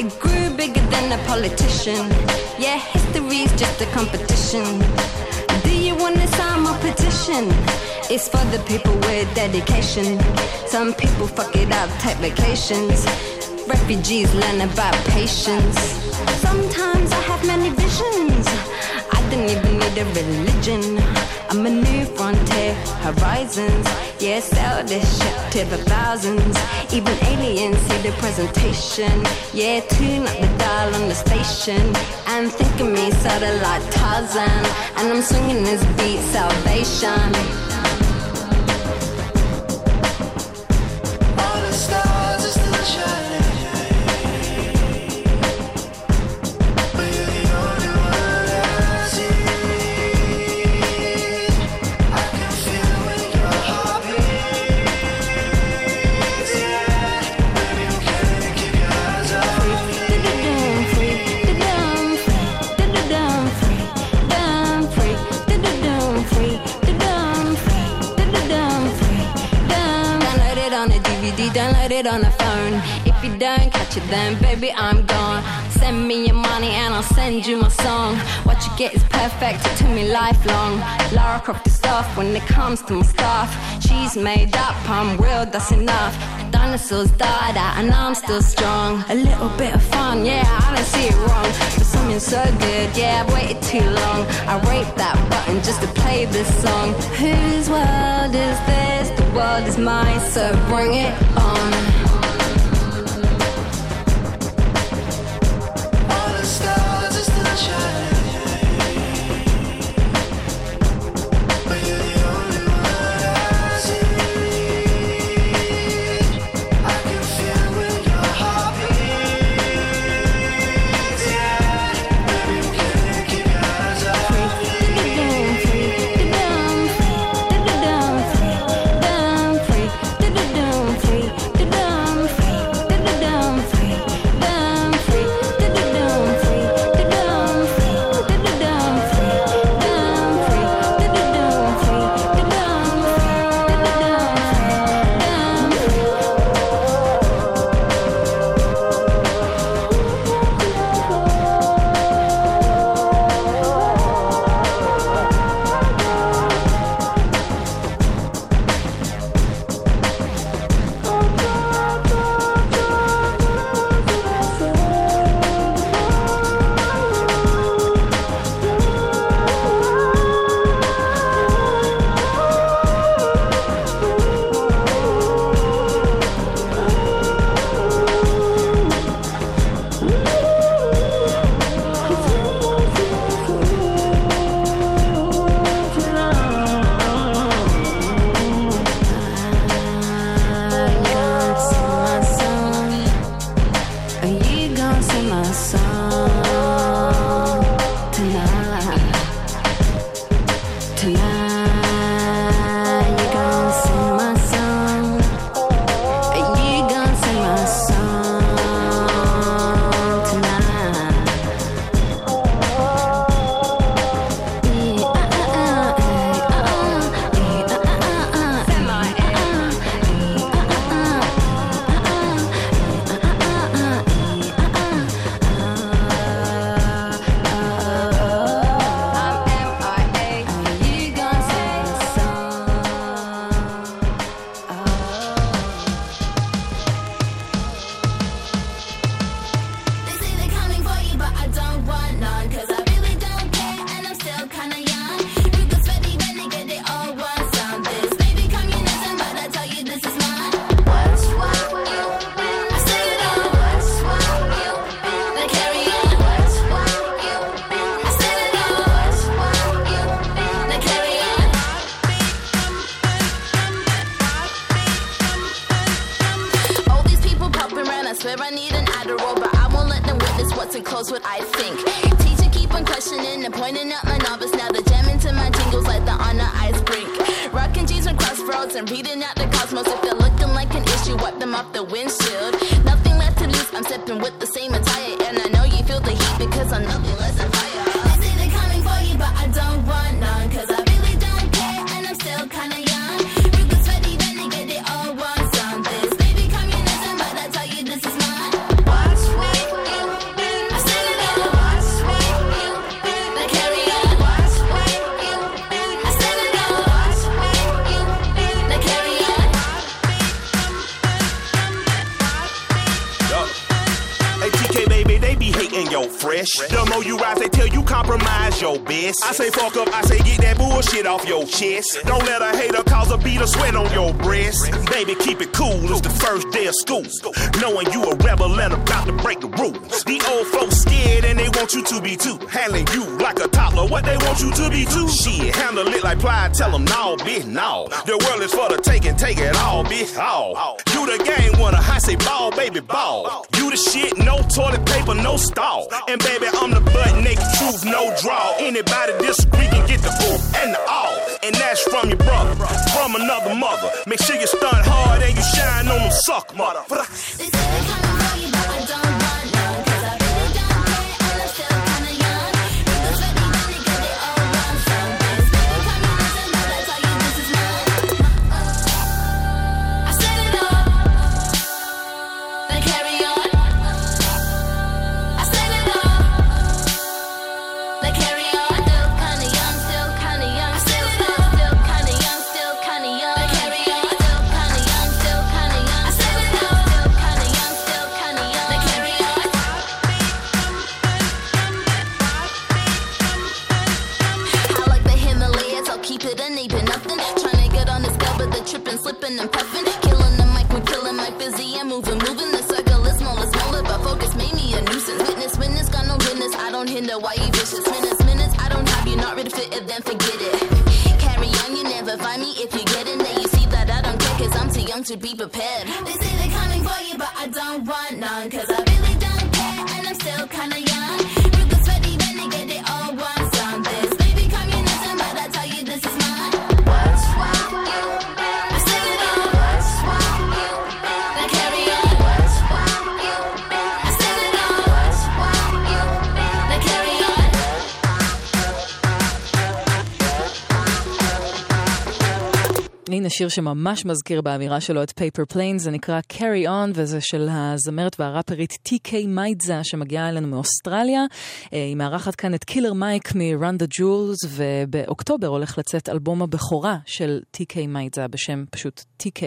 It grew bigger than a politician. Yeah, history's just a competition. Do you wanna sign my petition? It's for the people with dedication. Some people fuck it up, take vacations. Refugees learn about patience. Sometimes I have many visions. I don't even need a religion. I'm a new frontier, horizons. Yeah, sell this shit to the thousands. Even aliens see the presentation. Yeah, tune up the dial on the station. And think of me, satellite Tarzan. And I'm swinging this beat, salvation. It on a phone. If you don't catch it, then baby, I'm gone. Send me your money and I'll send you my song. What you get is perfect, to me lifelong. Lara Croft is soft when it comes to my stuff. She's made up, I'm real, that's enough. Dinosaurs died out and I'm still strong. A little bit of fun, yeah, I don't see it wrong. But something so good, yeah, I've waited too long. I raped that button just to play this song. Whose world is this? World is mine, so bring it on. Swear I need an Adderall, but I won't let them witness what's in close. what I think. Teacher keep on questioning and pointing out my novice. Now the jam into my jingles like the honor ice brink. Rocking jeans from crossroads and reading out the cosmos. If they're looking like an issue, wipe them off the windshield. Nothing left to lose, I'm sipping with the same attire. And I know you feel the heat because I'm nothing less than fire. I see they coming for you, but I don't want none, cause I've more you rise, they tell you compromise your best. I say fuck up, I say get that bullshit off your chest. Don't let a hater cause a beat or sweat on your breast. Baby, keep it cool, it's the first day of school. Knowing you a rebel and about to break the rules. The old folks scared and they want you to be too. Handling you like a toddler, what they want you to be too. Shit, handle it like pride, tell them no, bitch, no. The world is for the taking, take it all, bitch, all. You the game winner, I say ball, baby, ball. You the shit, no toilet paper, no stall. And baby, I'm the butt naked truth, no draw. Anybody disagree can get the ooh and the all. And that's from your brother, from another mother. Make sure you stunt hard and you shine on them suck, mother. Why you vicious. Minutes, minutes, I don't have you, not ready fit it, then forget it. Carry on, you never find me if you get in there. You see that I don't care, cause I'm too young to be prepared. They say they're coming for you, but I don't want none, cause I really הנה שיר שממש מזכיר באווירה שלו את Paper Plane, זה נקרא Carry On, וזה של הזמרת והראפרית TK מיידזה שמגיעה אלינו מאוסטרליה. אה, היא מארחת כאן את קילר מייק מ-Run the Jewels, ובאוקטובר הולך לצאת אלבום הבכורה של TK מיידזה בשם פשוט TK,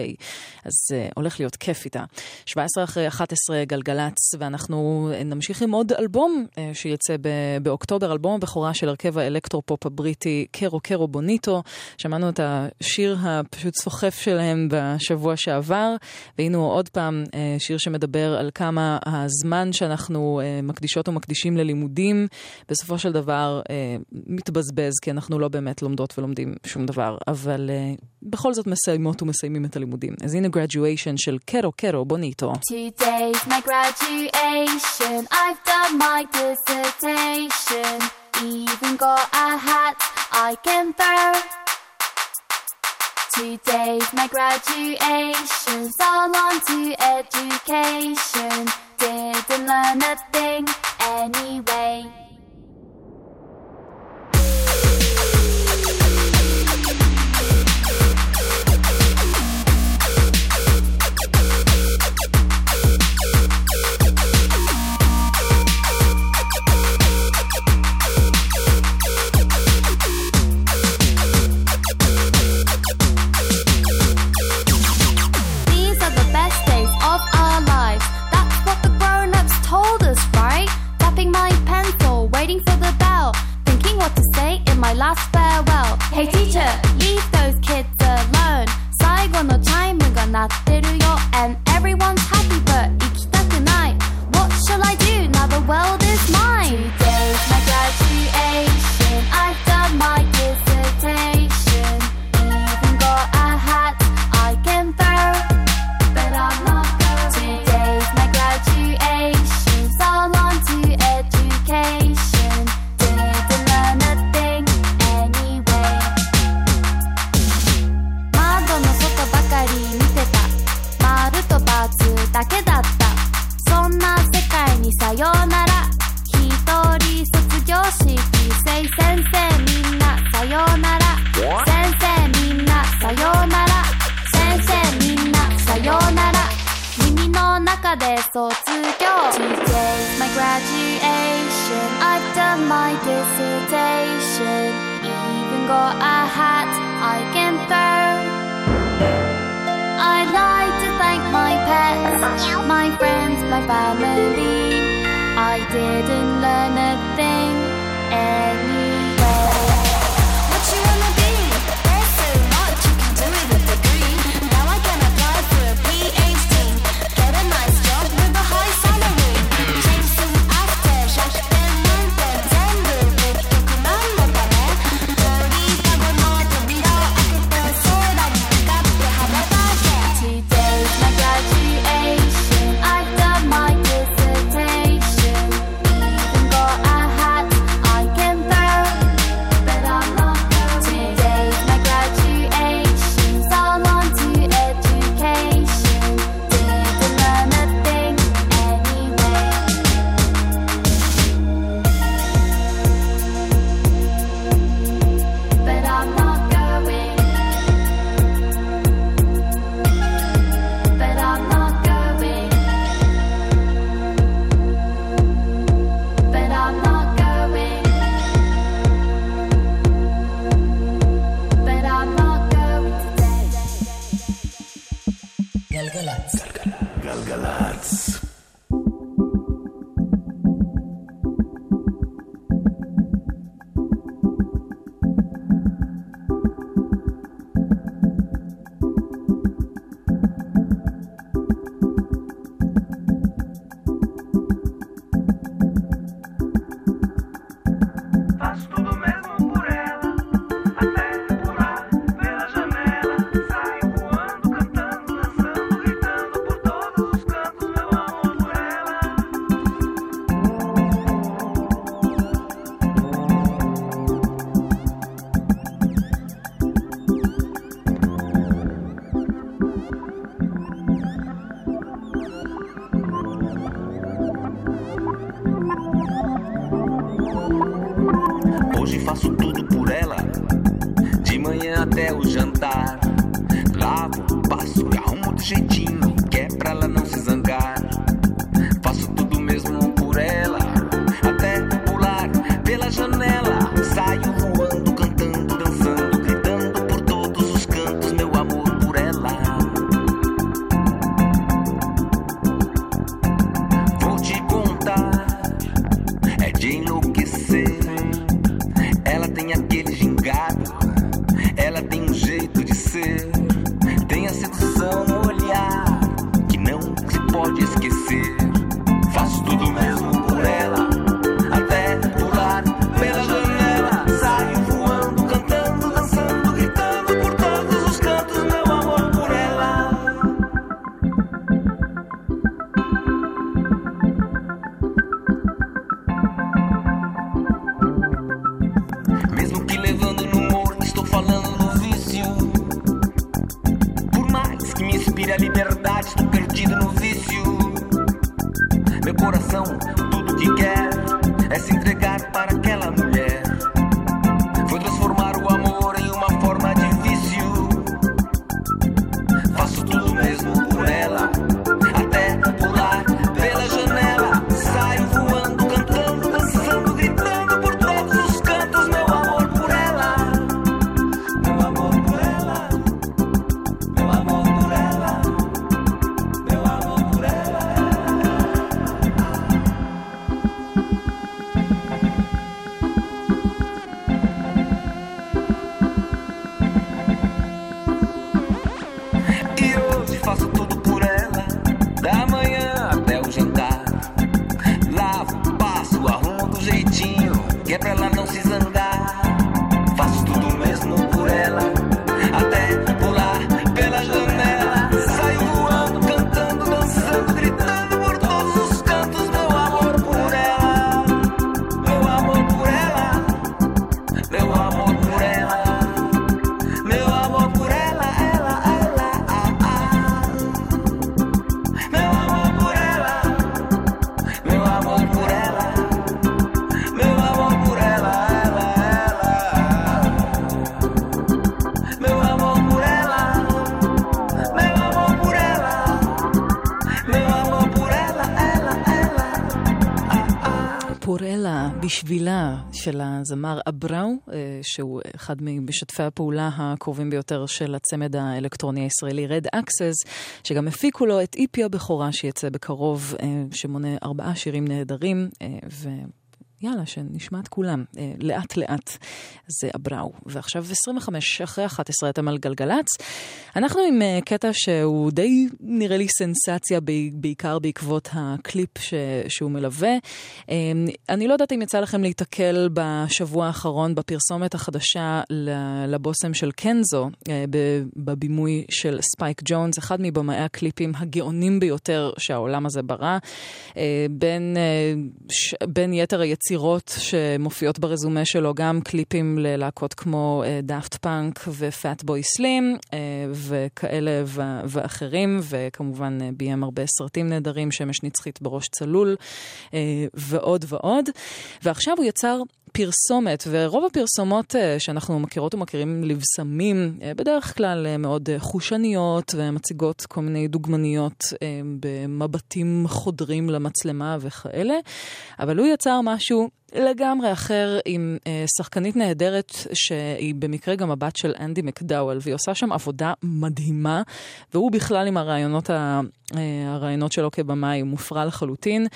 אז אה, הולך להיות כיף איתה. 17 אחרי 11 גלגלצ, ואנחנו נמשיך עם עוד אלבום אה, שיצא באוקטובר, אלבום הבכורה של הרכב האלקטרופופ הבריטי קרו קרו בוניטו. שמענו את השיר הפשוט סוחף שלהם בשבוע שעבר, והנה הוא עוד פעם uh, שיר שמדבר על כמה הזמן שאנחנו uh, מקדישות ומקדישים ללימודים, בסופו של דבר uh, מתבזבז, כי אנחנו לא באמת לומדות ולומדים שום דבר, אבל בכל זאת מסיימות ומסיימים את הלימודים. אז הנה graduation של קרו קרו done my dissertation. Even got a hat I can throw. Today's my graduation. So on to education. Didn't learn a thing anyway. what to say in my last farewell. Hey teacher, leave those kids alone. 最後のチャイムが鳴ってるよ and everyone's happy. So Today's my graduation. I've done my dissertation. Even got a hat I can throw. I'd like to thank my pets My friends, my family. I didn't learn a thing. פורלה בשבילה של הזמר אבראו, אה, שהוא אחד ממשתפי הפעולה הקרובים ביותר של הצמד האלקטרוני הישראלי רד אקסס, שגם הפיקו לו את איפי הבכורה שיצא בקרוב, אה, שמונה ארבעה שירים נהדרים, אה, ו... יאללה, שנשמע את כולם, אה, לאט לאט. זה אבראו. ועכשיו 25 אחרי 11 אתם על גלגלצ. אנחנו עם אה, קטע שהוא די נראה לי סנסציה, בעיקר בעקבות הקליפ ש- שהוא מלווה. אה, אני לא יודעת אם יצא לכם להיתקל בשבוע האחרון בפרסומת החדשה לבושם של קנזו, אה, בבימוי של ספייק ג'ונס, אחד מבמאי הקליפים הגאונים ביותר שהעולם הזה ברא. אה, בין, אה, בין יתר היצירות שמופיעות ברזומה שלו, גם קליפים ללהקות כמו דאפט פאנק ופאט בוי סלים וכאלה ו- ואחרים, וכמובן אה, ביים הרבה סרטים נהדרים, שמש נצחית בראש צלול אה, ועוד ועוד. ועכשיו הוא יצר פרסומת, ורוב הפרסומות אה, שאנחנו מכירות ומכירים לבשמים, אה, בדרך כלל אה, מאוד חושניות ומציגות כל מיני דוגמניות במבטים חודרים למצלמה וכאלה, אבל הוא יצר משהו לגמרי אחר עם אה, שחקנית נהדרת שהיא במקרה גם הבת של אנדי מקדאוול, והיא עושה שם עבודה מדהימה, והוא בכלל עם הרעיונות, ה, אה, הרעיונות שלו כבמאי מופרע לחלוטין.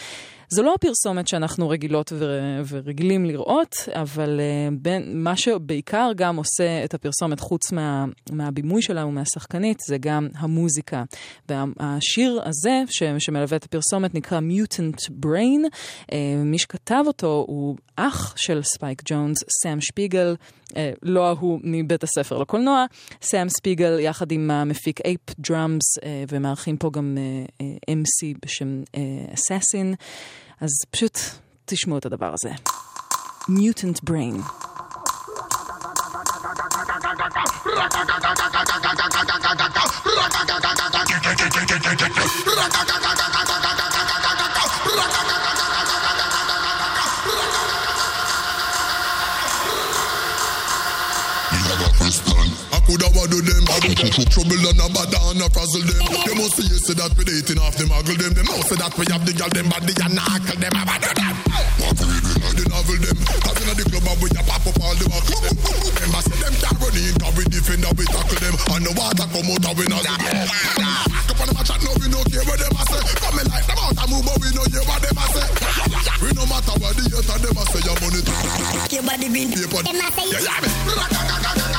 זו לא הפרסומת שאנחנו רגילות ו- ורגילים לראות, אבל uh, בין, מה שבעיקר גם עושה את הפרסומת, חוץ מה, מהבימוי שלה ומהשחקנית, זה גם המוזיקה. והשיר הזה, ש- שמלווה את הפרסומת, נקרא Mutant Brain. Uh, מי שכתב אותו הוא אח של ספייק ג'ונס, סאם שפיגל. Uh, לא ההוא מבית הספר לקולנוע, סאם ספיגל יחד עם המפיק אייפ דראמס, uh, ומארחים פה גם uh, MC בשם אסאסין. אז פשוט תשמעו את הדבר הזה. Mutant Brain. I trouble and a bad and a frazzle them. They must see you say that we dating off them, muggle them. They know say that we have the girl them body and knuckle them. I bad them. Want to read in the novel them. Cause in the club and we a pop up all the walk. Them say them can't run in, cause we defend and we tackle them. And the water come out and we not see them. Come on, them a chat, no we no care what them a say. Come in like them out and move, but we no hear what them a say. We no matter what the hate and them a say, your money. Your body been. Them a say, yeah, yeah, me.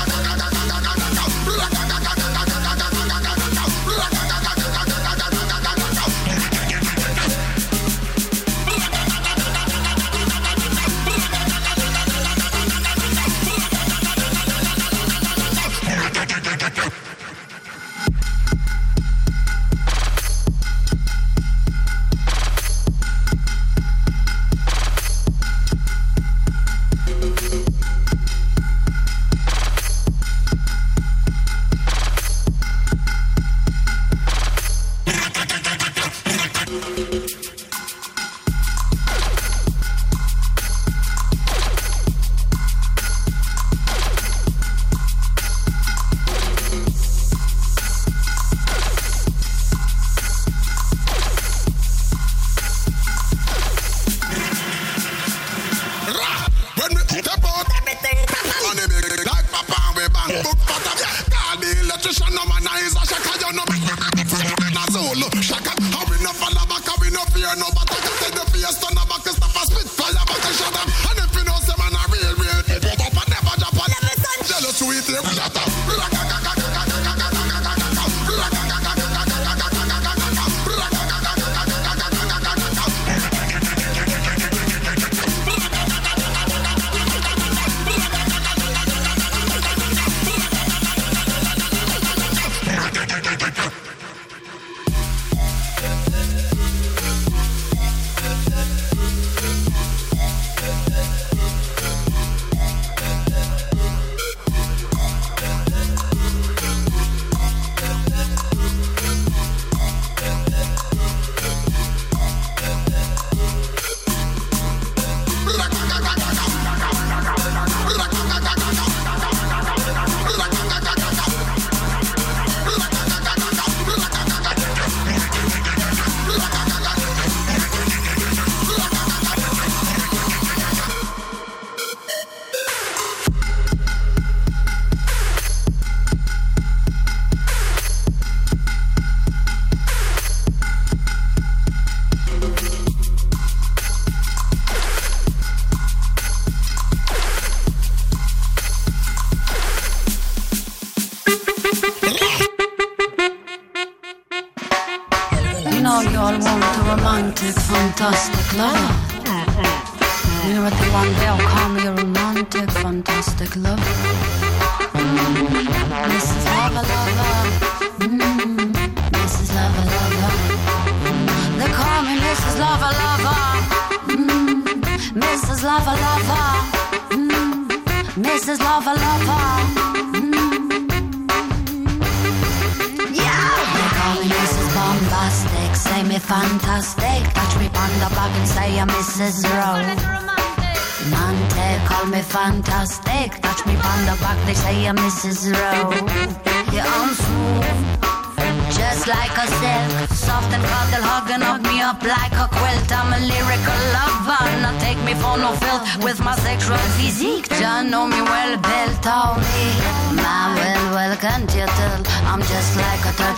podcast.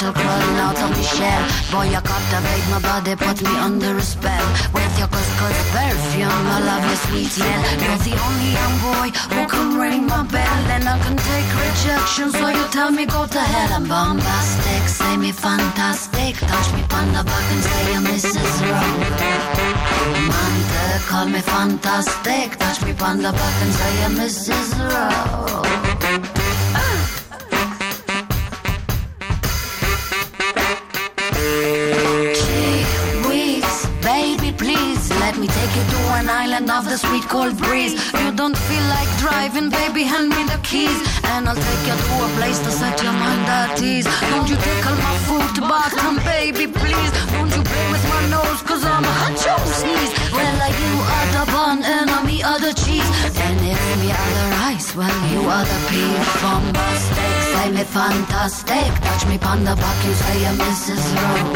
A crawling out of my shell. Boy, you captivate my body, put me under a spell with your couscous perfume. I love your sweet smell. You're the only young boy who can ring my bell, and I can take rejection. So you tell me go to hell. I'm bombastic, say me fantastic. Touch me the back and say I'm Mrs. Wrong. Monte, call me fantastic. Touch me the back and say I'm Mrs. Wrong. Take you to an island of the sweet cold breeze. You don't feel like driving, baby, hand me the keys, and I'll take you to a place to set your mind at ease. Don't you take tickle my foot bottom, baby, please. Don't you play with my nose, cause I'm a hot sneeze. Well, like you are the bun and are the cheese, and if me are the rice, well, you are the pea. Bombastic, say me fantastic. Touch me pon the back, you say I'm Mrs. Rowe.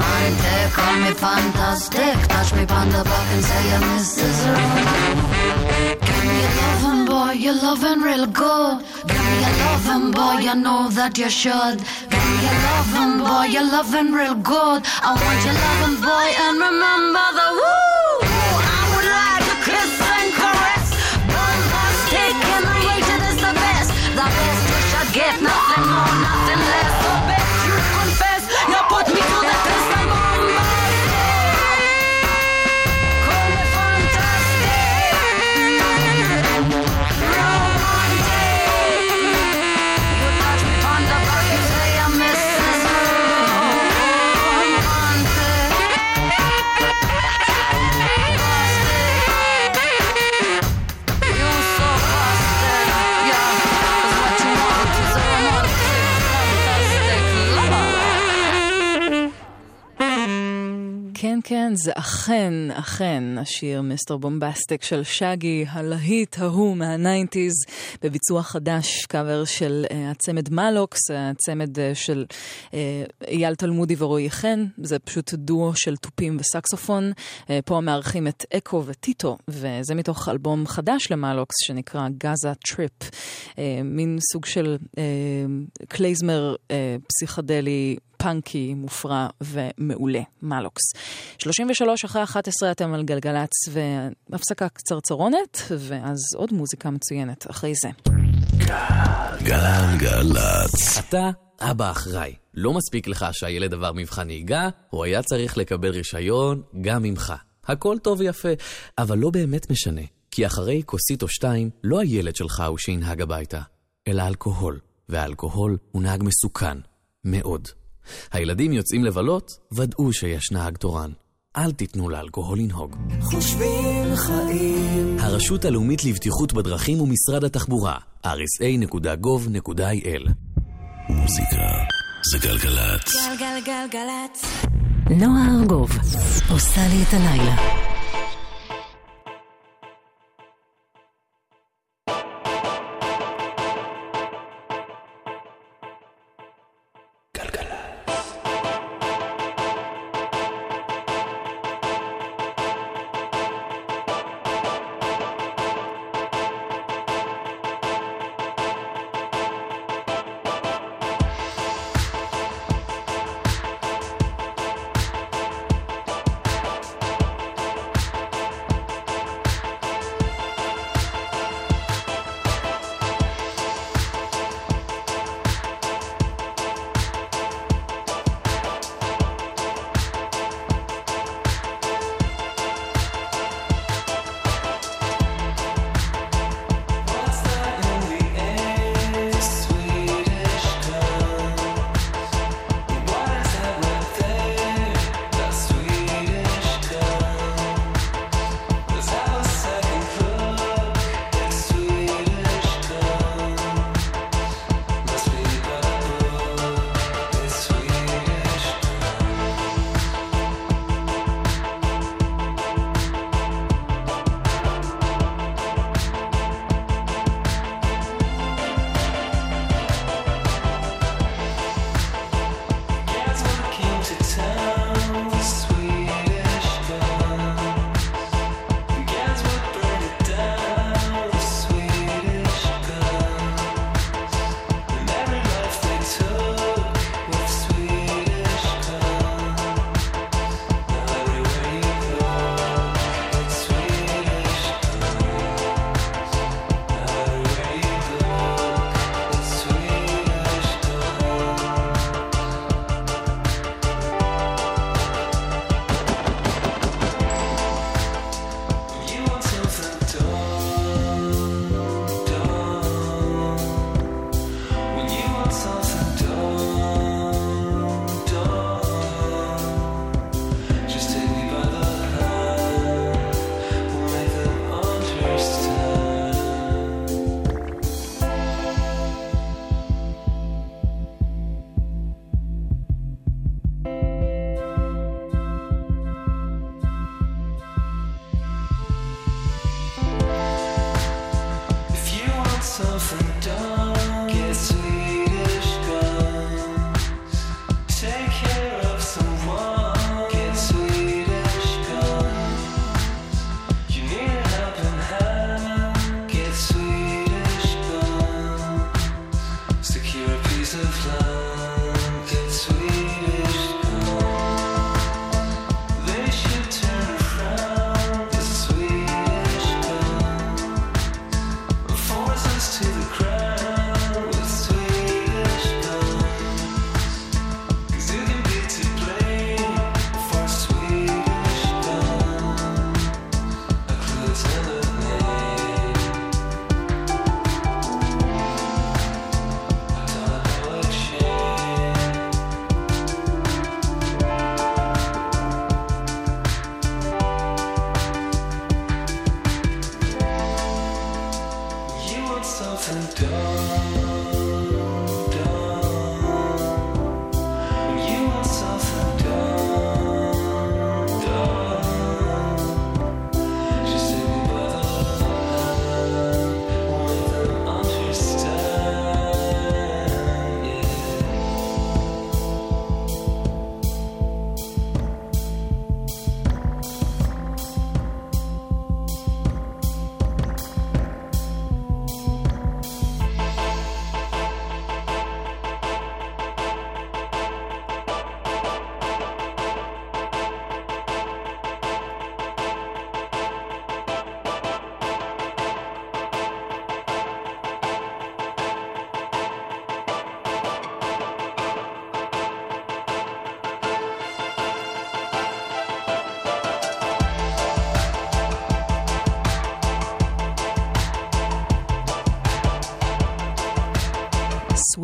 Monte, call me fantastic. Touch me pon the back and say I'm Mrs. Rowe. Give me a loving boy, you're loving real good. Give me a loving boy, you know that you should. Give me a loving boy, you're loving real good. I want your loving boy, and remember the woo. כן, זה אכן, אכן השיר Mr. Boombastic של שגי, הלהיט ההוא מה nineties, בביצוע חדש, קאבר של אה, הצמד מלוקס, הצמד אה, של אה, אייל תלמודי ורועי חן, זה פשוט דואו של תופים וסקסופון. אה, פה מארחים את אקו וטיטו, וזה מתוך אלבום חדש למלוקס שנקרא Gaza Trip, אה, מין סוג של אה, כליזמר אה, פסיכדלי. פאנקי, מופרע ומעולה, מלוקס. 33 אחרי 11 אתם על גלגלצ והפסקה קצרצרונת, ואז עוד מוזיקה מצוינת אחרי זה. גלגלצ. אתה אבא אחראי. לא מספיק לך שהילד עבר מבחן נהיגה, הוא היה צריך לקבל רישיון גם ממך. הכל טוב ויפה, אבל לא באמת משנה, כי אחרי כוסית או שתיים, לא הילד שלך הוא שינהג הביתה, אלא אלכוהול, והאלכוהול הוא נהג מסוכן. מאוד. הילדים יוצאים לבלות, ודאו שיש נהג תורן. אל תיתנו לאלכוהול לנהוג. חושבים חיים. הרשות הלאומית לבטיחות בדרכים ומשרד התחבורה, rsa.gov.il מוזיקה זה גלגלצ. גלגלגלגלצ. נועה ארגוב עושה לי את הלילה.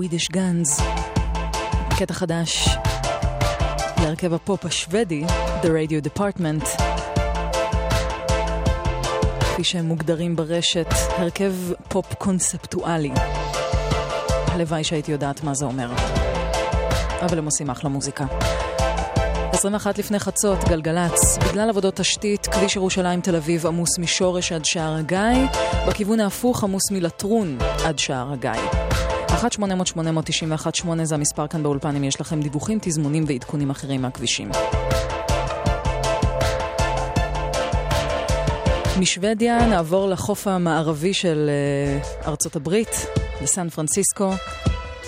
סווידיש גאנז. קטע חדש להרכב הפופ השוודי, The Radio Department. כפי שהם מוגדרים ברשת, הרכב פופ קונספטואלי. הלוואי שהייתי יודעת מה זה אומר. אבל הם עושים אחלה מוזיקה. 21 לפני חצות, גלגלצ. בגלל עבודות תשתית, כביש ירושלים תל אביב עמוס משורש עד שער הגיא, בכיוון ההפוך עמוס מלטרון עד שער הגיא. 1-800-891-8 זה המספר כאן באולפן אם יש לכם דיווחים, תזמונים ועדכונים אחרים מהכבישים. משוודיה נעבור לחוף המערבי של uh, ארצות הברית, לסן פרנסיסקו.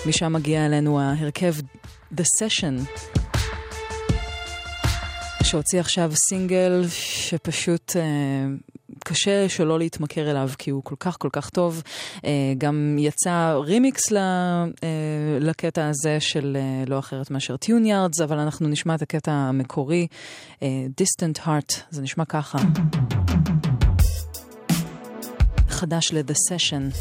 משם מגיע אלינו ההרכב The Session, שהוציא עכשיו סינגל שפשוט uh, קשה שלא להתמכר אליו, כי הוא כל כך כל כך טוב. Uh, גם יצא רימיקס ל, uh, לקטע הזה של uh, לא אחרת מאשר טיוניארדס, אבל אנחנו נשמע את הקטע המקורי, Distant Heart, זה נשמע ככה. חדש ל-The Session.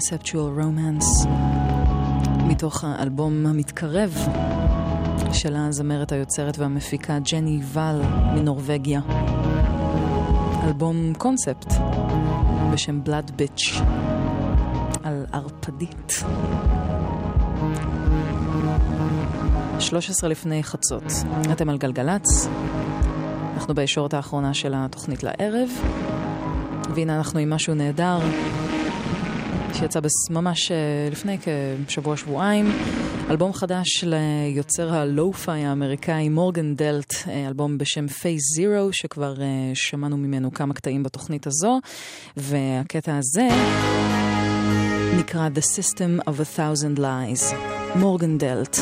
Conceptual Romance, מתוך האלבום המתקרב של הזמרת היוצרת והמפיקה ג'ני ואל מנורבגיה. אלבום קונספט בשם בלאד ביץ' על ערפדית. 13 לפני חצות. אתם על גלגלצ, אנחנו בישורת האחרונה של התוכנית לערב, והנה אנחנו עם משהו נהדר. שיצא ממש אה, לפני כשבוע-שבועיים. אלבום חדש ליוצר הלו-פיי האמריקאי מורגן דלט, אה, אלבום בשם פייס זירו, שכבר אה, שמענו ממנו כמה קטעים בתוכנית הזו, והקטע הזה נקרא The System of a Thousand Lies, מורגן דלט.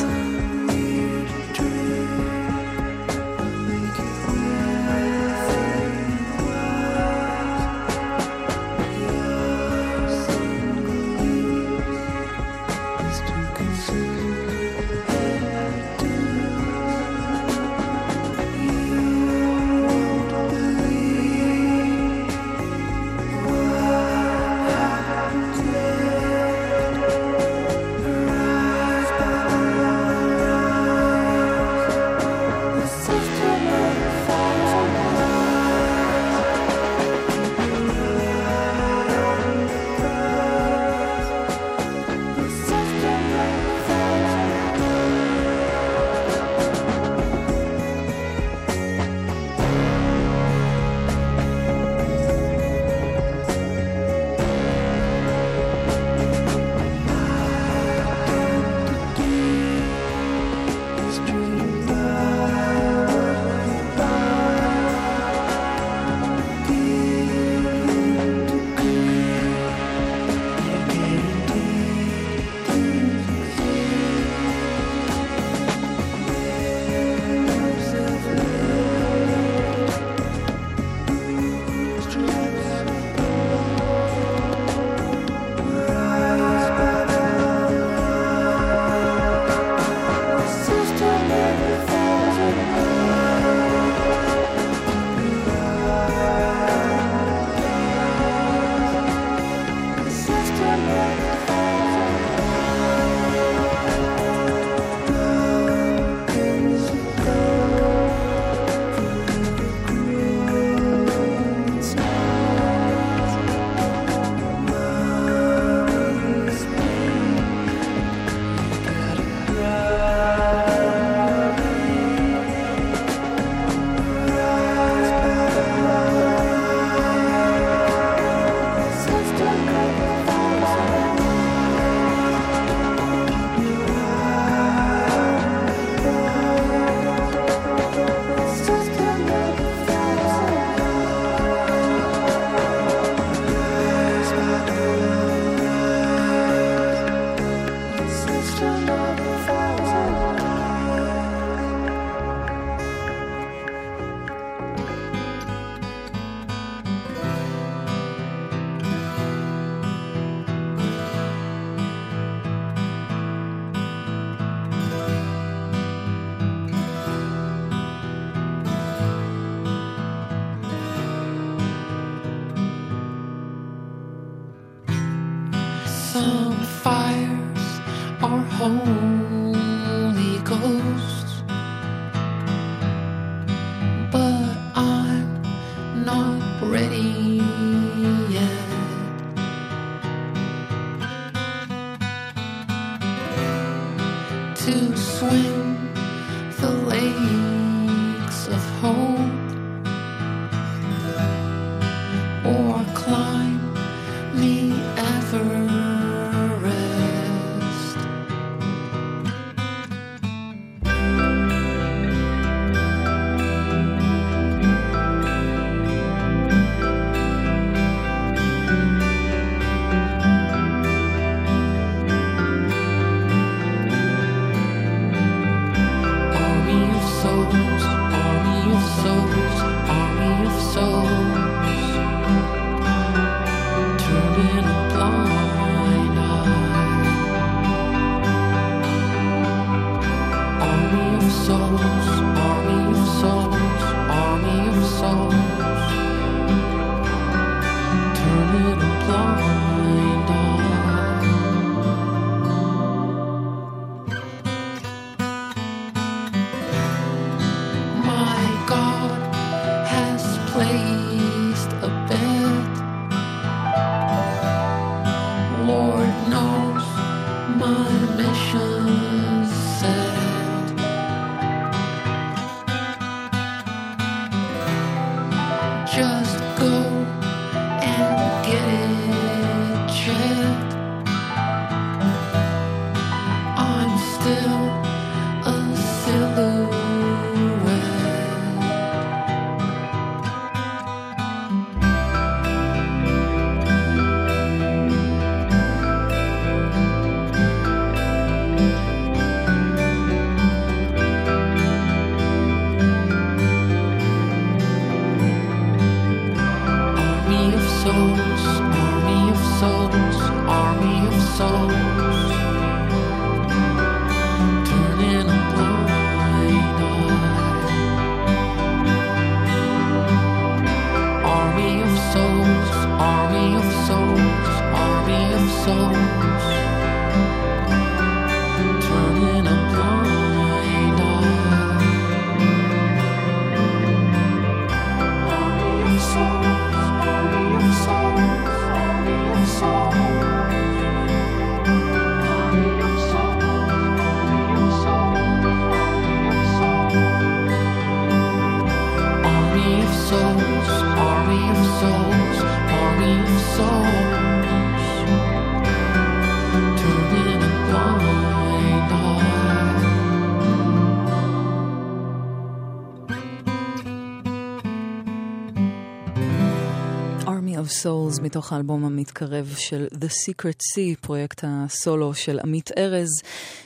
so Souls מתוך האלבום המתקרב של The Secret Sea, פרויקט הסולו של עמית ארז,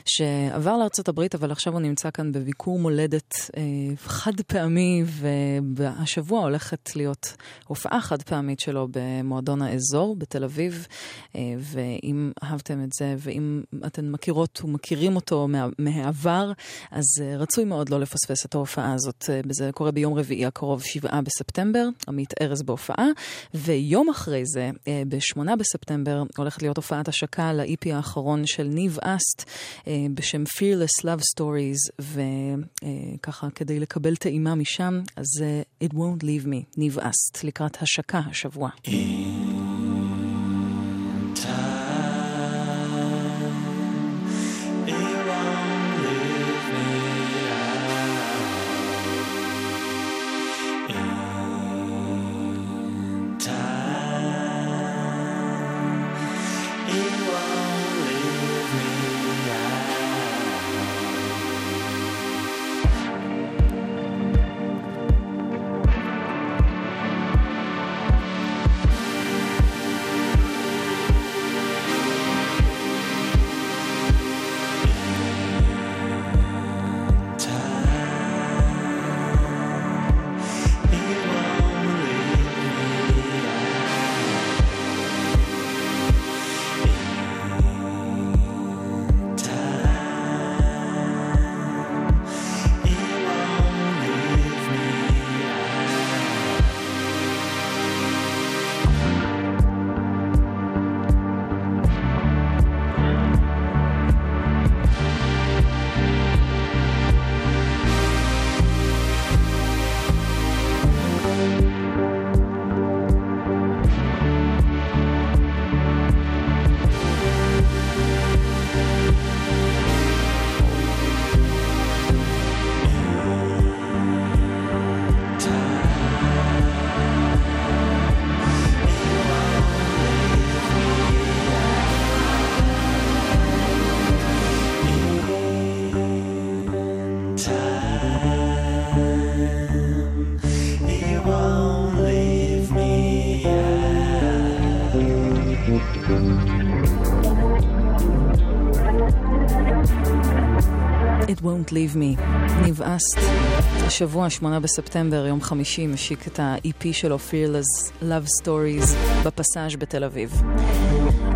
שעבר לארצות הברית, אבל עכשיו הוא נמצא כאן בביקור מולדת אה, חד פעמי, והשבוע הולכת להיות הופעה חד פעמית שלו במועדון האזור בתל אביב, אה, ואם אהבתם את זה, ואם אתן מכירות ומכירים אותו מה, מהעבר, אז אה, רצוי מאוד לא לפספס את ההופעה הזאת. אה, זה קורה ביום רביעי הקרוב, 7 בספטמבר, עמית ארז בהופעה, ויום אחרי זה, אה, ב-8 בספטמבר, הולכת להיות הופעת השקה ל-EP האחרון של ניב אסט, אה, בשם Fearless Love Stories, וככה, כדי לקבל טעימה משם, אז אה, It Won't Leave Me, ניב אסט, לקראת השקה השבוע. Won't leave me. ניב אסט, השבוע, 8 בספטמבר, יום חמישי, משיק את ה-EP שלו, Fearless Love Stories, בפסאז' בתל אביב.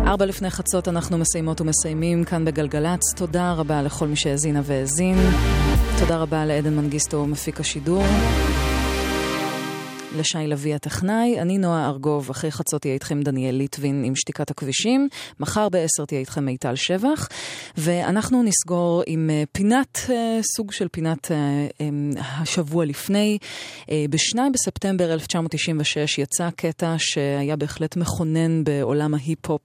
ארבע לפני חצות אנחנו מסיימות ומסיימים כאן בגלגלצ. תודה רבה לכל מי שהאזינה והאזין. תודה רבה לעדן מנגיסטו, מפיק השידור. לשי לביא הטכנאי, אני נועה ארגוב, אחרי חצות תהיה איתכם דניאל ליטבין עם שתיקת הכבישים, מחר בעשר תהיה איתכם מיטל שבח, ואנחנו נסגור עם אה, פינת, אה, סוג של פינת אה, השבוע לפני. אה, בשניים בספטמבר 1996 יצא קטע שהיה בהחלט מכונן בעולם ההיפ-הופ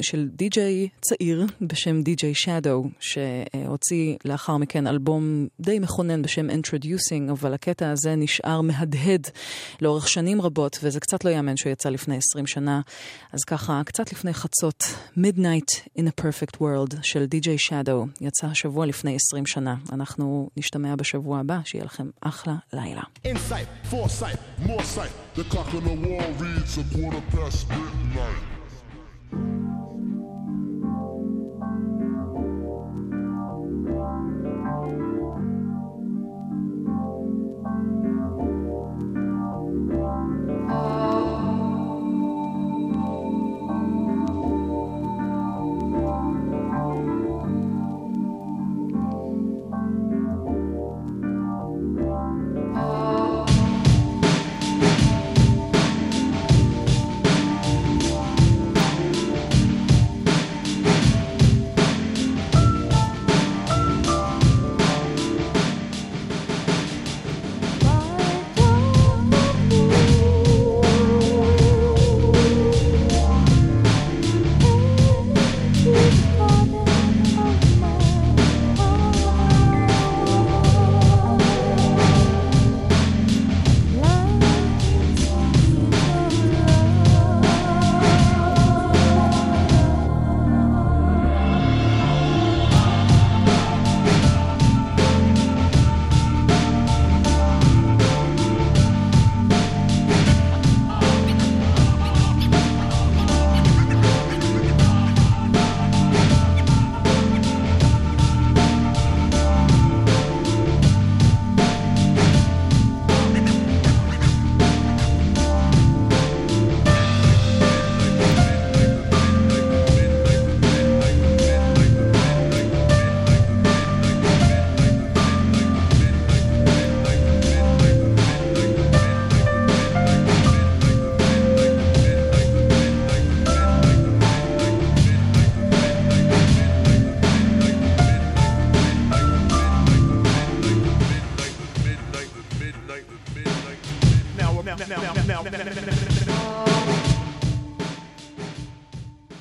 של די-ג'יי צעיר בשם די-ג'יי שדו, שהוציא לאחר מכן אלבום די מכונן בשם Introducing, אבל הקטע הזה נשאר מהדהד לאורך שנים רבות, וזה קצת לא יאמן שהוא יצא לפני 20 שנה. אז ככה, קצת לפני חצות, Midnight in a Perfect World של די.ג'יי שדו, יצא השבוע לפני 20 שנה. אנחנו נשתמע בשבוע הבא, שיהיה לכם אחלה לילה. Sight. The clock on the wall reads a quarter past midnight. Oh.